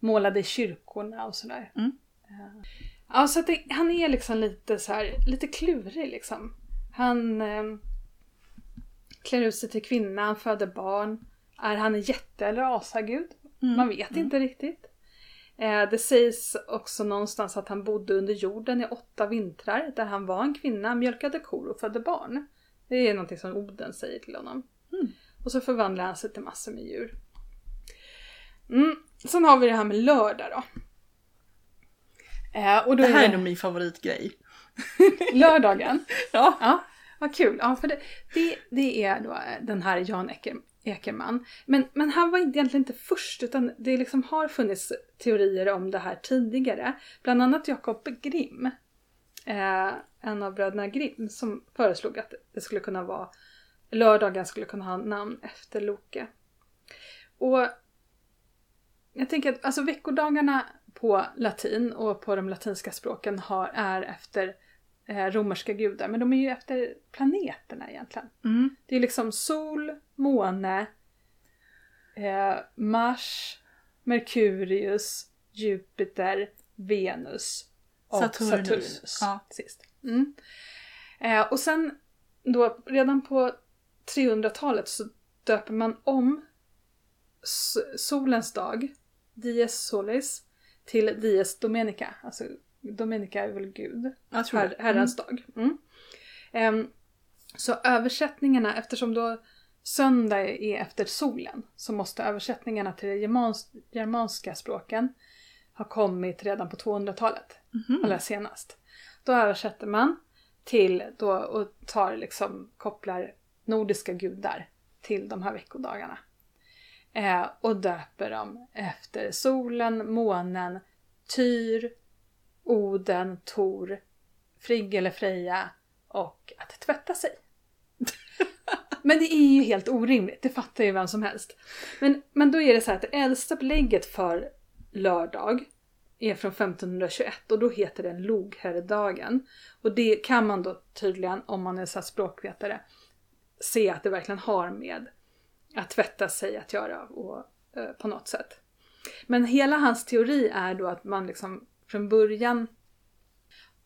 målade i kyrkorna och sådär. Mm. Eh, Ja, så att det, han är liksom lite så här, lite klurig liksom. Han eh, klär ut sig till kvinna, han föder barn. Är han en jätte eller asagud? Mm. Man vet inte riktigt. Eh, det sägs också någonstans att han bodde under jorden i åtta vintrar där han var en kvinna, mjölkade kor och födde barn. Det är någonting som Oden säger till honom. Mm. Och så förvandlar han sig till massor med djur. Mm. Sen har vi det här med lördag då. Eh, och då Det här är det nog min favoritgrej. lördagen. Ja. Ja, vad kul. Ja, för det, det, det är då den här Jan Eker, Ekerman. Men, men han var egentligen inte först utan det liksom har funnits teorier om det här tidigare. Bland annat Jakob Grimm. Eh, en av bröderna Grimm som föreslog att det skulle kunna vara lördagen skulle kunna ha namn efter Loke. Och jag tänker att alltså veckodagarna på latin och på de latinska språken har, är efter eh, romerska gudar, men de är ju efter planeterna egentligen. Mm. Det är liksom sol, måne, eh, Mars, Merkurius, Jupiter, Venus och Saturnus. Saturnus. Ja. Sist. Mm. Eh, och sen då redan på 300-talet så döper man om solens dag, Dies Solis, till Dies Domenica. Alltså Domenica är väl Gud. Jag tror Her, det. herrans dag. Mm. Ehm, så översättningarna, eftersom då söndag är efter solen, så måste översättningarna till de germans, germanska språken ha kommit redan på 200-talet. Mhm. Eller senast. Då översätter man till då och tar liksom, kopplar nordiska gudar till de här veckodagarna. Eh, och döper dem efter solen, månen, Tyr, Oden, Tor, Frigg eller Freja och att tvätta sig. Men det är ju helt orimligt, det fattar ju vem som helst. Men, men då är det så här att det äldsta belägget för lördag är från 1521 och då heter den Logherredagen. Och det kan man då tydligen, om man är så språkvetare, se att det verkligen har med att tvätta sig att göra och, eh, på något sätt. Men hela hans teori är då att man liksom från början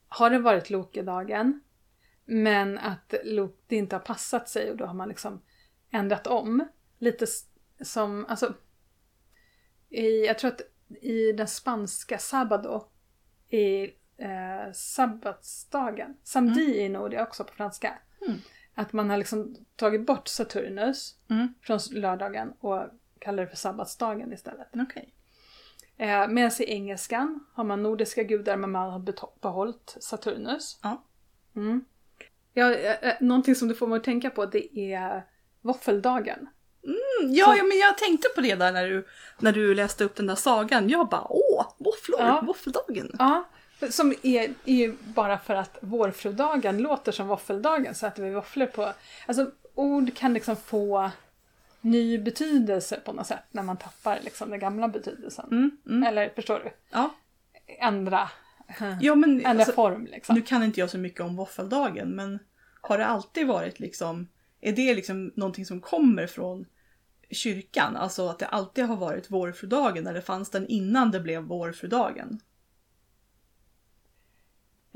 har det varit Lokedagen men att det inte har passat sig och då har man liksom ändrat om. Lite som, alltså i, jag tror att i den spanska sabado i eh, sabbatsdagen, samedi är nog det också på franska. Mm. Att man har liksom tagit bort Saturnus Mm. från lördagen och kallar det för sabbatsdagen istället. Okej. Eh, Medan i engelskan har man nordiska gudar men man har behållit Saturnus. Ja. Mm. Ja, eh, eh, någonting som du får mig att tänka på det är våffeldagen. Mm, Ja, ja, men jag tänkte på det där när du, när du läste upp den där sagan. Jag bara åh, våfflor, Ja. våffeldagen. Ja, som är, är ju bara för att vårfrudagen låter som våffeldagen så att vi våfflor på. Alltså ord kan liksom få ny betydelse på något sätt när man tappar liksom den gamla betydelsen. Mm, mm. Eller förstår du? Ja. Ändra, ja, men ändra alltså, form liksom. nu kan inte jag så mycket om våffeldagen, men har det alltid varit liksom, är det liksom någonting som kommer från kyrkan? Alltså att det alltid har varit vårfrudagen eller fanns den innan det blev vårfrudagen?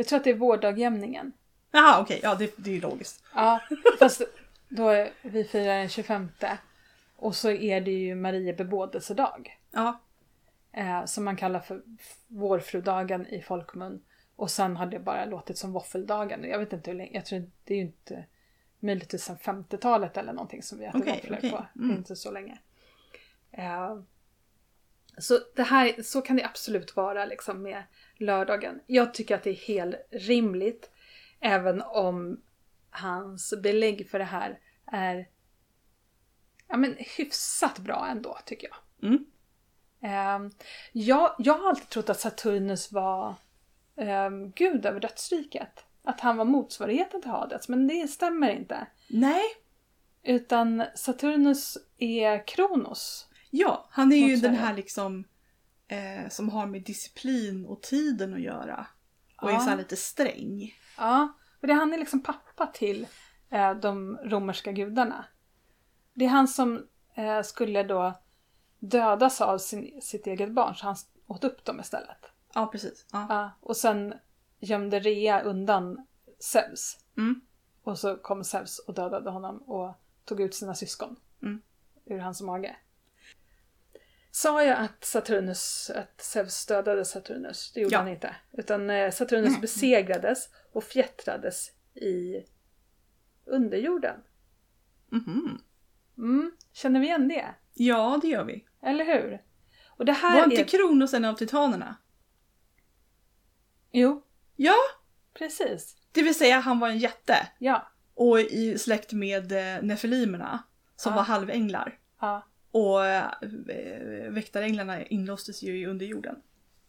Jag tror att det är vårdagjämningen. Jaha, okej, ja det, det är ju logiskt. Ja, fast då är, vi firar den 25 och så är det ju Marie bebådelsedag. Ja, Eh, som man kallar för vårfrudagen i folkmun. Och sen har det bara låtit som våffeldagen. Jag vet inte hur länge, jag tror det är ju inte möjligtvis sen 50-talet eller någonting som vi äter Okej, våfflor okej, på. mm. Inte så länge. Eh, så det här, så kan det absolut vara liksom med lördagen. Jag tycker att det är helt rimligt. Även om hans belägg för det här är ja, men hyfsat bra ändå tycker jag. Mm. Ehm, jag, jag har alltid trott att Saturnus var um, gud över dödsriket. Att han var motsvarigheten till Hades, men det stämmer inte. nej, Utan Saturnus är Kronos. Ja, han är ju den här liksom eh, som har med disciplin och tiden att göra. Och är Ja. så här lite sträng. Ja, för det, han är liksom pappa till eh, de romerska gudarna. Det är han som eh, skulle då dödas av sin, sitt eget barn, så han åt upp dem istället. Ja, precis. Ja. Ja, och sen gömde Rea undan Zeus. Mm. Och så kom Zeus och dödade honom och tog ut sina syskon Mm. ur hans mage. Sa jag att Saturnus, att Zeus dödade Saturnus? Det gjorde Ja. han inte. Utan eh, Saturnus besegrades och fjättrades i underjorden. Mhm. Mm, känner vi igen det? Ja, det gör vi. Eller hur? Och det här Var inte är... Kronos en av titanerna? Jo, Ja, precis. det vill säga han var en jätte. Ja. Och i släkt med eh, nefilimerna som Ja. var halvänglar. Ja, Och eh, väktaränglarna inlåstes ju i underjorden.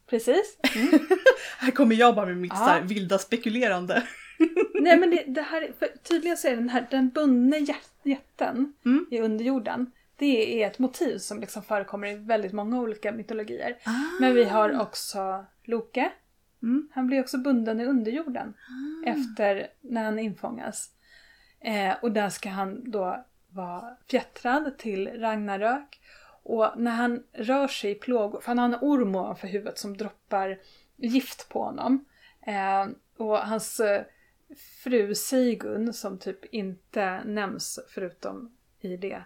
precis. Här kommer jag bara med mitt Ja. vilda spekulerande. Nej men det, det här, tydligen så är den här den bundne jä- jätten Mm. i underjorden. Det är ett motiv som liksom förekommer i väldigt många olika mytologier. Men vi har också Loke. Mm. Han blir också bunden i underjorden efter när han infångas. Eh, och där ska han då vara fjättrad till Ragnarök. Och när han rör sig i plågor, för han har en orm ovanför huvudet som droppar gift på honom. Eh, och hans eh, fru Sigun, som typ inte nämns förutom i det,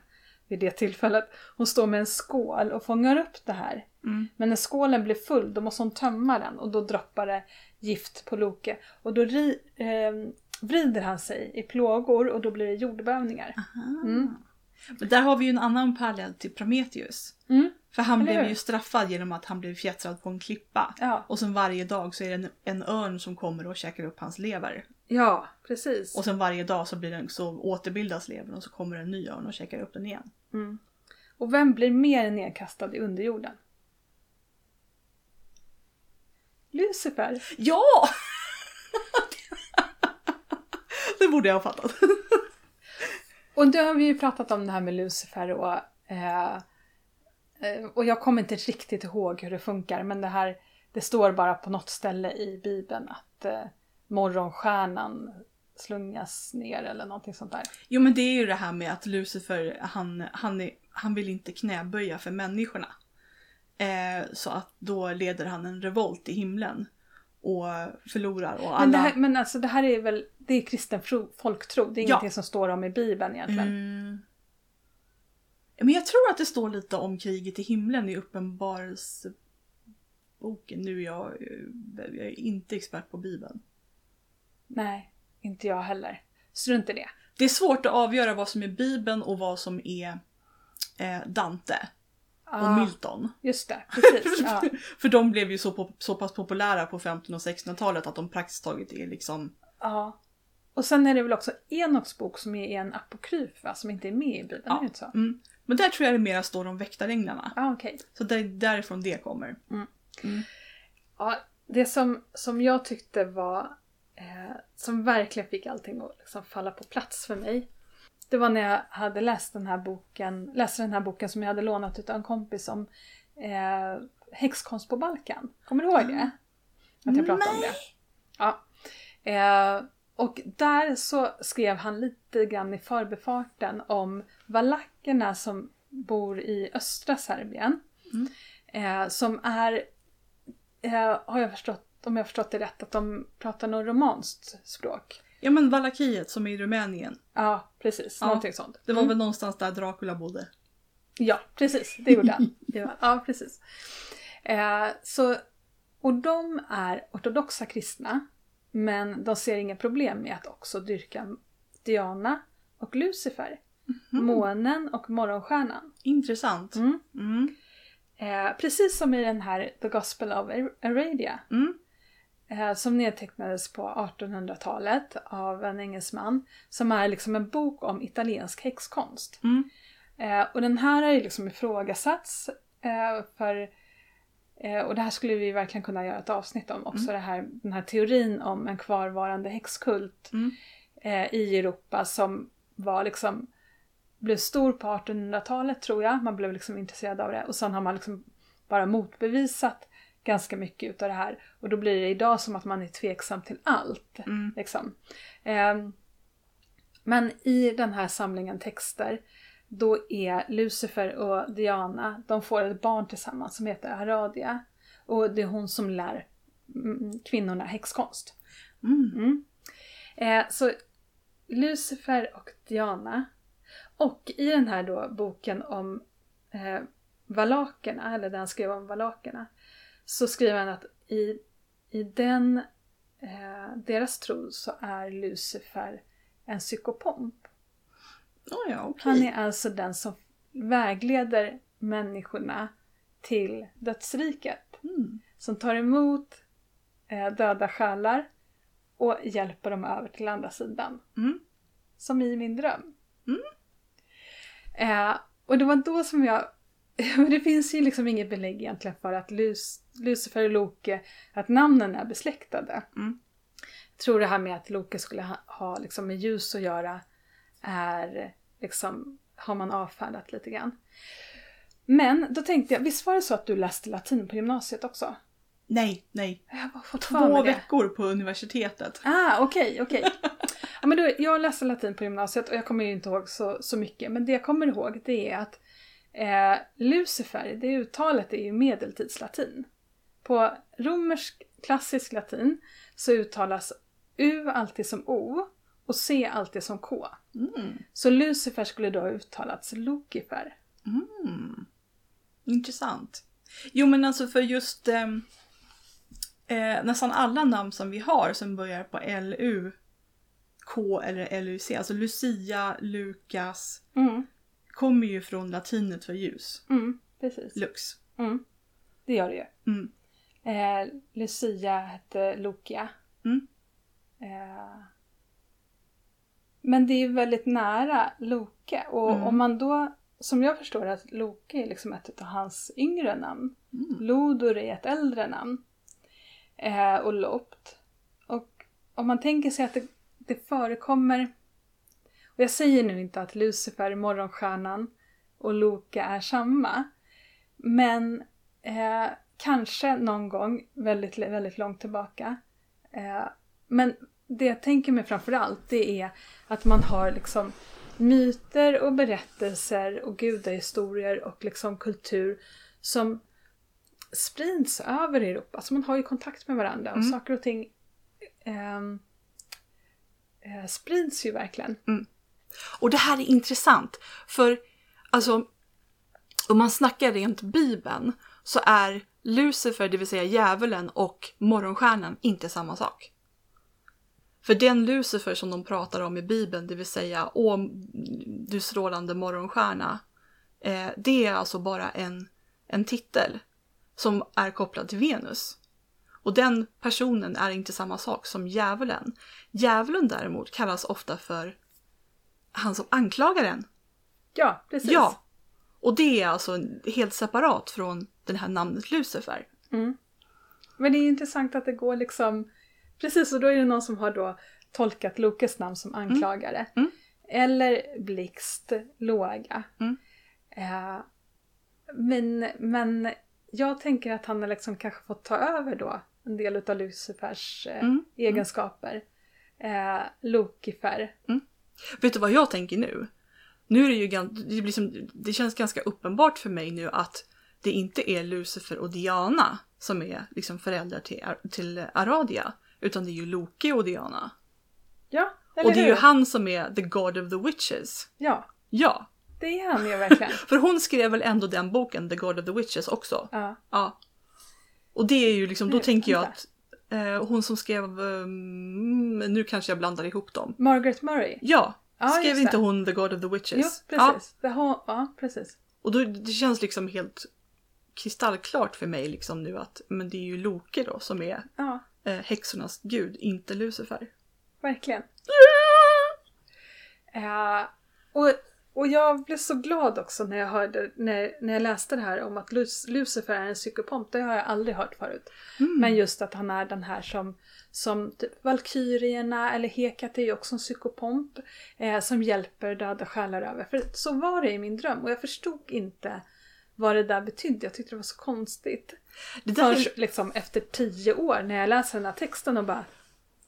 vid det tillfället, hon står med en skål och fångar upp det här. Mm. Men när skålen blir full då måste hon tömma den och då droppar det gift på Loke. Och då ri, eh, vrider han sig i plågor och då blir det jordbävningar. Mm. Men där har vi ju en annan parallell till Prometheus. Mm. För han Eller blev hur? ju straffad genom att han blev fjättrad på en klippa. Ja. Och sen varje dag så är det en, en örn som kommer och käkar upp hans lever. ja, precis. Och sen varje dag så, blir den, så återbildas levern och så kommer en ny örn och käkar upp den igen. Mm. Och vem blir mer nedkastad i underjorden? Lucifer. Ja! det borde jag ha fattat. Och då har vi ju pratat om det här med Lucifer och, eh, eh, och jag kommer inte riktigt ihåg hur det funkar men det här det står bara på något ställe i bibeln att eh, morgonstjärnan slungas ner eller någonting sånt där. Jo men det är ju det här med att Lucifer han, han, är, han vill inte knäböja för människorna. Eh, så att då leder han en revolt i himlen. Och förlorar och alla... Men, det här, men alltså det här är väl, det är kristen folktro, det är Ja. ingenting som står om i bibeln egentligen. Mm. Men jag tror att det står lite om kriget i himlen i uppenbarelseboken. Nu är jag, jag är inte expert på bibeln. Nej, inte jag heller. Strunt i det. Det är svårt att avgöra vad som är bibeln och vad som är eh, Dante och Milton. just det, precis. Ja. För de blev ju så, så pass populära på 1500 och 1600-talet att de praktiskt taget är liksom... ja. Och sen är det väl också Enoks bok som är en apokryf va? Som inte är med i bibeln, Ja. är det inte så? Mm. Men där tror jag det mera står om väktaränglarna. Ja, okej. Så det är därifrån det kommer. Ja, det som, som jag tyckte var, eh, som verkligen fick allting att liksom falla på plats för mig. Det var när jag hade läst den här boken, läste den här boken som jag hade lånat utav en kompis om eh, häxkonst på Balkan. Kommer du ihåg det? Att jag pratade om det. Ja. Eh, och där så skrev han lite grann i förbifarten om valackerna som bor i östra Serbien. Mm. Eh, som är, eh, har jag förstått, om jag har förstått det rätt, att de pratar något romanskt språk. Ja men Valakiet som är i Rumänien. Ja, precis. Ja. Någonting sånt. Det var Mm. väl någonstans där Dracula bodde. Ja, precis. Det gjorde han. Det var- Ja, precis. Eh, så, och de är ortodoxa kristna. Men de ser inga problem med att också dyrka Diana och Lucifer. Månen och morgonstjärnan. Intressant. Mm. Mm. Eh, precis som i den här The Gospel of Aradia. Mm. Eh, som nedtecknades på 1800-talet av en engelsman. Som är liksom en bok om italiensk häxkonst. Mm. Eh, och den här har ju liksom ifrågasatts eh, för och det här skulle vi verkligen kunna göra ett avsnitt om också. Det här, den här teorin om en kvarvarande häxkult Mm. i Europa som var liksom blev stor på 1800-talet tror jag. Man blev liksom intresserad av det och sen har man liksom bara motbevisat ganska mycket utav det här. Och då blir det idag som att man är tveksam till allt. Mm. Liksom. Ehm, men i den här samlingen texter då är Lucifer och Diana, de får ett barn tillsammans som heter Aradia. Och det är hon som lär mm, kvinnorna häxkonst. Mm. Mm. Eh, så Lucifer och Diana. Och i den här då boken om eh, valakerna, eller han skrev om valakerna, så skriver han att i, i den, eh, deras tro så är Lucifer en psykopomp. Oh, ja, okej. Han är alltså den som vägleder människorna till dödsriket. Mm. Som tar emot eh, döda själar och hjälper dem över till andra sidan. Mm. Som i min dröm. Mm. Eh, och det var då som jag... men det finns ju liksom inget belägg egentligen för att Lus, Lucifer och Loke, att namnen är besläktade. Mm. Jag tror det här med att Loke skulle ha, ha liksom med ljus att göra är liksom, har man avfärdat lite grann. Men då tänkte jag, visst var det så att du läste latin på gymnasiet också? Nej, nej. Jag bara fått Två veckor på universitetet. Ah, okej, okej. Ja, men då, jag läste latin på gymnasiet och jag kommer ju inte ihåg så, så mycket. Men det jag kommer ihåg det är att Eh, Lucifer, det uttalet är ju medeltidslatin. På romersk klassisk latin så uttalas U alltid som O och C alltid som K. Mm. Så Lucifer skulle då ha uttalats Lucifer. Mm. Intressant. Jo men alltså för just ehm, eh, nästan alla namn som vi har som börjar på LU, K eller LUC, alltså Lucia, Lukas, Mm, kommer ju från latinet för ljus. mm, precis. Lux. Mm, det gör det ju. Mm. Eh, Lucia hette Lucia. Mm. Eh, men det är ju väldigt nära Loke och Mm. om man då, som jag förstår att Loke är liksom ett av hans yngre namn. Mm. Lodor är ett äldre namn. Eh, och Lopt. Och om man tänker sig att det, det förekommer, jag säger nu inte att Lucifer, morgonstjärnan och Loke är samma. Men eh, kanske någon gång väldigt, väldigt långt tillbaka. Eh, men det jag tänker mig framförallt det är att man har liksom myter och berättelser och gudahistorier och liksom kultur som sprids över Europa. Så man har ju kontakt med varandra och Mm. saker och ting ehm, eh, sprids ju verkligen. Och det här är intressant för alltså om man snackar rent Bibeln så är Lucifer, det vill säga djävulen och morgonstjärnan inte samma sak. För den Lucifer som de pratar om i Bibeln, det vill säga Åh, du strålande morgonstjärna, eh, det är alltså bara en, en titel som är kopplad till Venus. Och den personen är inte samma sak som djävulen. Djävulen däremot kallas ofta för han som anklagar en. Ja, precis. Ja! Och det är alltså helt separat från det här namnet Lucifer. Mm. Men det är intressant att det går liksom... Precis, och då är det någon som har då tolkat Lokes namn som anklagare. Mm. Eller blixt, låga. Mm. Eh, men, men jag tänker att han har liksom kanske fått ta över då en del av Lucifers eh, Mm. egenskaper. Eh, Lucifer. Vet du vad jag tänker nu? Nu är det ju det, blir som, det känns ganska uppenbart för mig nu att det inte är Lucifer och Diana som är liksom föräldrar till, till Aradia. Utan det är ju Loki och Diana. Ja, eller och det är hur? ju han som är the God of the Witches. Ja, Ja, det är han ju verkligen. för hon skrev väl ändå den boken, The God of the Witches också. ja. Ja. Och det är ju liksom, då tänker jag att eh, hon som skrev, um, nu kanske jag blandar ihop dem. Margaret Murray. Ja, Ja, skrev inte det. hon The God of the Jo, Witches? precis. Ja, har, ja, precis. och då, det känns liksom helt kristallklart för mig liksom nu att men det är ju Loke då som är Ja, eh, häxornas gud, inte Lucifer. verkligen. Eh, och, och jag blev så glad också när jag hörde, när, när jag läste det här om att Luc- Lucifer är en psykopomp. Det har jag aldrig hört förut. Mm. Men just att han är den här som, som typ Valkyrierna eller Hekat är ju också en psykopomp. Eh, som hjälper döda själar över. För så var det i min dröm och jag förstod inte vad det där betydde. Jag tyckte det var så konstigt. Det där är, Först liksom efter tio år när jag läser den här texten och bara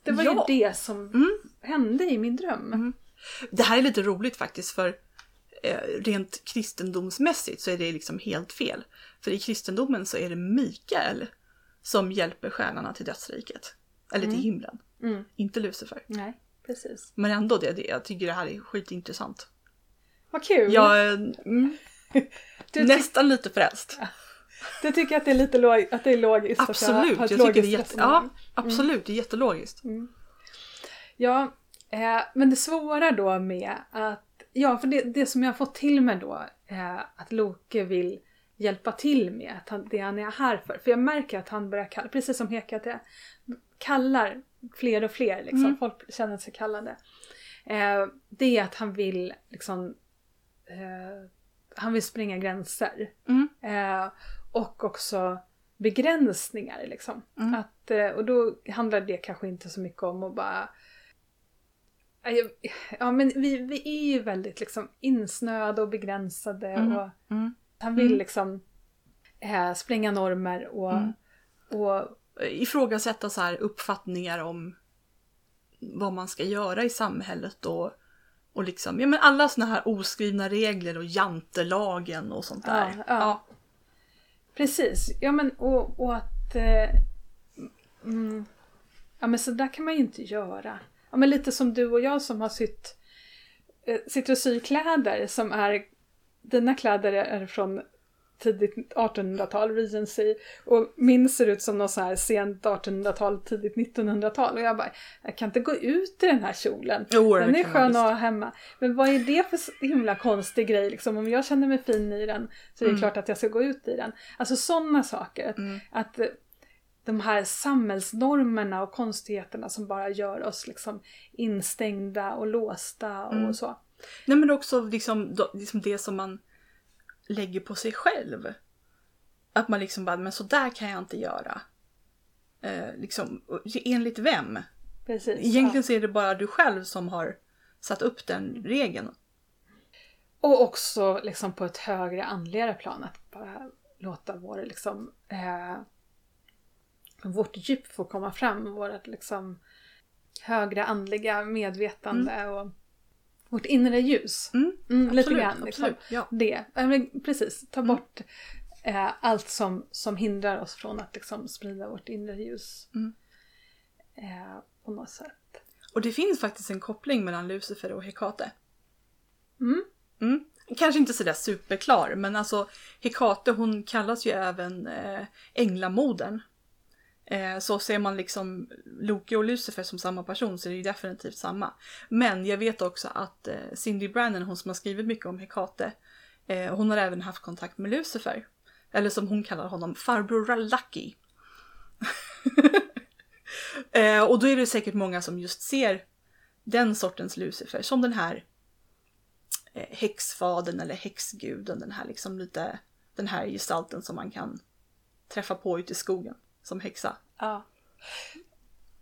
Det var Ja. ju det som Mm. hände i min dröm. det här är lite roligt faktiskt för rent kristendomsmässigt så är det liksom helt fel. För i kristendomen så är det Mikael som hjälper stjärnorna till dödsriket. Eller till himlen. Mm. Inte Lucifer. Nej, precis. Men ändå, det, det, jag tycker det här är skitintressant. Vad kul! Jag är mm, ty- nästan lite frälst. du tycker att det är lite log- att det är logiskt? Absolut, att jag ett tycker det är jätte, ja, absolut, det är jättelogiskt. Ja, eh, men det svåra då med att... Ja, för det, det som jag har fått till mig då, eh, att Loke vill hjälpa till med, att han, det han är här för. För jag märker att han börjar kalla, precis som Hekate, kallar fler och fler, liksom. Mm. folk känner sig kallade. Eh, det är att han vill liksom... Eh, han vill spränga gränser. Mm. Eh, och också begränsningar liksom. Mm. Att, eh, och då handlar det kanske inte så mycket om att bara... Ja, jag- Ja men vi, vi är ju väldigt liksom insnöade och begränsade Mm. och Mm. han vill Mm. liksom eh, spränga normer och, Mm. och Ifrågasätta så här uppfattningar om vad man ska göra i samhället och, Och liksom, ja men alla såna här oskrivna regler och jantelagen och sånt där. Ja, ja. Precis, ja men och, och att... Eh, mm, ja men så där kan man ju inte göra. Ja men lite som du och jag som har sytt... Eh, sitter och syr kläder som är... Dina kläder är från tidigt 1800-tal, Regency. Och min ser ut som något så här sent 1800-tal, tidigt 1900-tal. Och jag bara, jag kan inte gå ut i den här kjolen. Jo, den är skön att ha hemma. Men vad är det för himla konstig grej liksom? Om jag känner mig fin i den så är det Mm. klart att jag ska gå ut i den. Alltså sådana saker. Mm. Att eh, de här samhällsnormerna och konstigheterna som bara gör oss liksom instängda och låsta och Mm. så. Nej men också liksom, liksom det som man lägger på sig själv. Att man liksom bara, men så där kan jag inte göra. Eh, liksom, enligt vem? Precis. Egentligen så är det bara du själv som har satt upp den regeln. Och också liksom på ett högre andligare plan att bara låta vår liksom eh, vårt djup få komma fram, vårt liksom högre andliga medvetande och vårt inre ljus. Mm, Mm, lite absolut, grann. Liksom. absolut, ja. Det. Men precis, ta Mm. bort eh, allt som, som hindrar oss från att liksom sprida vårt inre ljus. Mm. Eh, på något sätt. Och det finns faktiskt en koppling mellan Lucifer och Hekate. Mm. Mm. Kanske inte sådär superklar, men alltså Hekate hon kallas ju även eh, änglamodern. Eh, så ser man liksom Loki och Lucifer som samma person så är det ju definitivt samma. Men jag vet också att eh, Cindy Brannan, hon som har skrivit mycket om Hekate, eh, hon har även haft kontakt med Lucifer. Eller som hon kallar honom, farbror Lucky. och då är det säkert många som just ser den sortens Lucifer som den här häxfaden häxfadern eller häxguden, den här liksom lite den här gestalten som man kan träffa på ute i skogen som häxa. Ja.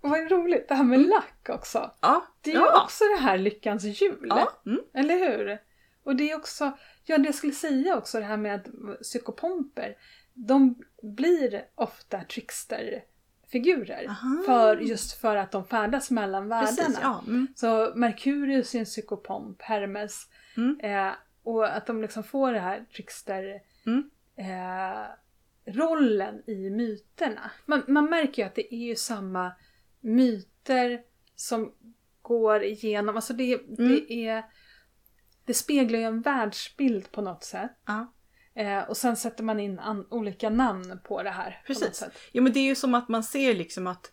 Vad roligt, det här med lack också. Ja, Det är ju ja. också det här lyckans hjul. ja. Mm. Eller hur? Och det är också, ja det jag skulle säga också det här med att psykopomper, de blir ofta tricksterfigurer. Aha. För, just för att de färdas mellan Precis, världarna. ja. Mm. Så Merkurius är en psykopomp, Hermes. Mm. Eh, och att de liksom får det här trickster Mm. eh, rollen i myterna. Man, man märker ju att det är ju samma myter som går igenom, alltså det, Mm. det är det speglar ju en världsbild på något sätt. Ja. Eh, och sen sätter man in an, olika namn på det här. Precis. Ja men det är ju som att man ser liksom att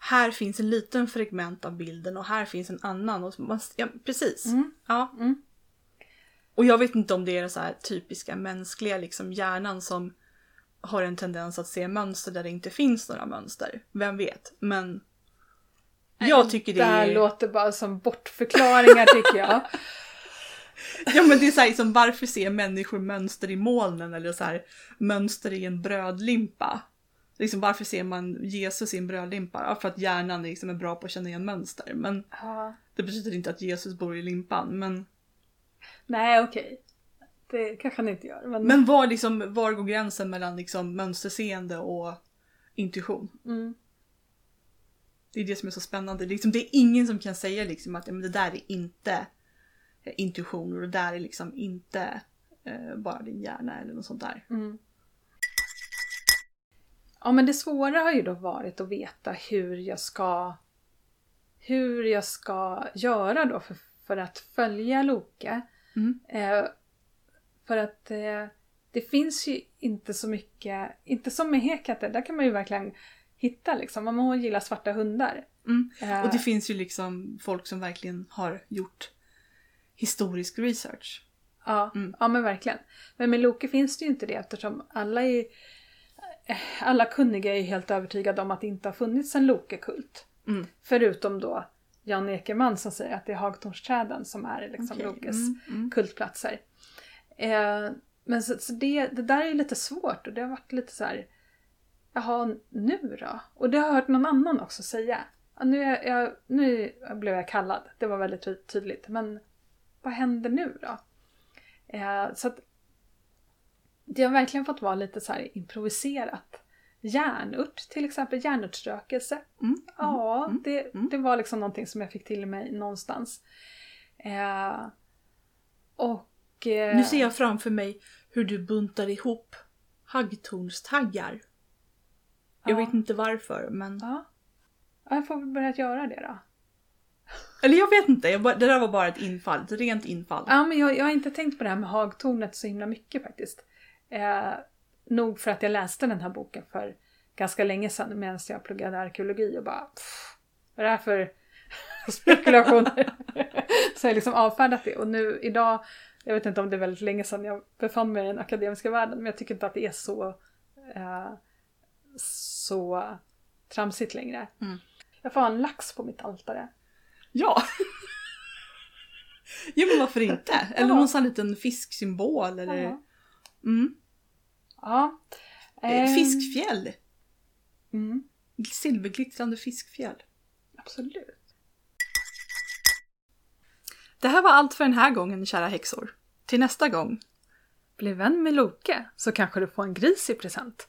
här finns en liten fragment av bilden och här finns en annan. Och man, ja, precis. Mm. Ja. Mm. Och jag vet inte om det är den så här typiska mänskliga liksom hjärnan som har en tendens att se mönster där det inte finns några mönster. Vem vet? Men jag tycker det Det här är... låter bara som bortförklaringar tycker jag. Ja men det är så här, liksom, varför ser människor mönster i molnen eller så här, mönster i en brödlimpa? Liksom, varför ser man Jesus i en brödlimpa? Ja, för att hjärnan liksom är bra på att känna igen mönster. Men Ja. det betyder inte att Jesus bor i limpan. Men, Nej okej. Det kanske han inte gör. Men, men var, liksom, var går gränsen mellan liksom, mönsterseende och intuition? mm. Det är det som är så spännande. Liksom, det är ingen som kan säga liksom, att men det där är inte eh, intuition och det där är liksom inte eh, bara din hjärna eller något sånt där. Mm. Ja men det svåra har ju då varit att veta hur jag ska hur jag ska göra då för, för att följa Loke. Mm. Eh, för att eh, det finns ju inte så mycket, inte som med Hekate, där kan man ju verkligen hitta liksom, om hon gillar svarta hundar. Mm. Eh, Och det finns ju liksom folk som verkligen har gjort historisk research. Ja, Mm. ja men verkligen. Men med Loke finns det ju inte det eftersom alla är eh, alla kunniga är helt övertygade om att det inte har funnits en Lokekult. Mm. Förutom då Jan Ekerman som säger att det är Hagtornsträden som är liksom Okej. Lokes Mm, mm. kultplatser. Eh, men så, så det, det där är lite svårt och det har varit lite så här. Jaha, nu då? Och det har jag hört någon annan också säga. Ja, nu, är jag, nu blev jag kallad, det var väldigt ty- tydligt. Men vad händer nu då? Eh, så att det har verkligen fått vara lite så här improviserat. Järnört till exempel, järnörtsrökelse. Mm. Ja, mm, det, mm. det var liksom någonting som jag fick till mig någonstans. Eh, och... Eh, Nu ser jag framför mig hur du buntar ihop haggtornstaggar. Jag Ja. vet inte varför men... Ja. Ja, Jag får väl börja göra det då. Eller jag vet inte, jag bara, det där var bara ett infall, ett rent infall. Ja, men jag, jag har inte tänkt på det här med hagtornet så himla mycket faktiskt. Eh, nog för att jag läste den här boken för ganska länge sedan medan jag pluggade arkeologi och bara pff, vad är det här för spekulationer? så jag har liksom avfärdat det och nu idag, jag vet inte om det är väldigt länge sedan jag befann mig i den akademiska världen men jag tycker inte att det är så eh, så tramsigt längre. Mm. Jag får ha en lax på mitt altare. Ja! ja men varför inte? Eller Ja. någon sån liten fisksymbol eller... Ja. Mm. ja. Eh, Ehm, Fiskfjäll! Mm, Silverglittrande fiskfjäll. absolut. Det här var allt för den här gången kära häxor. Till nästa gång. Bli vän med Loke så kanske du får en gris i present.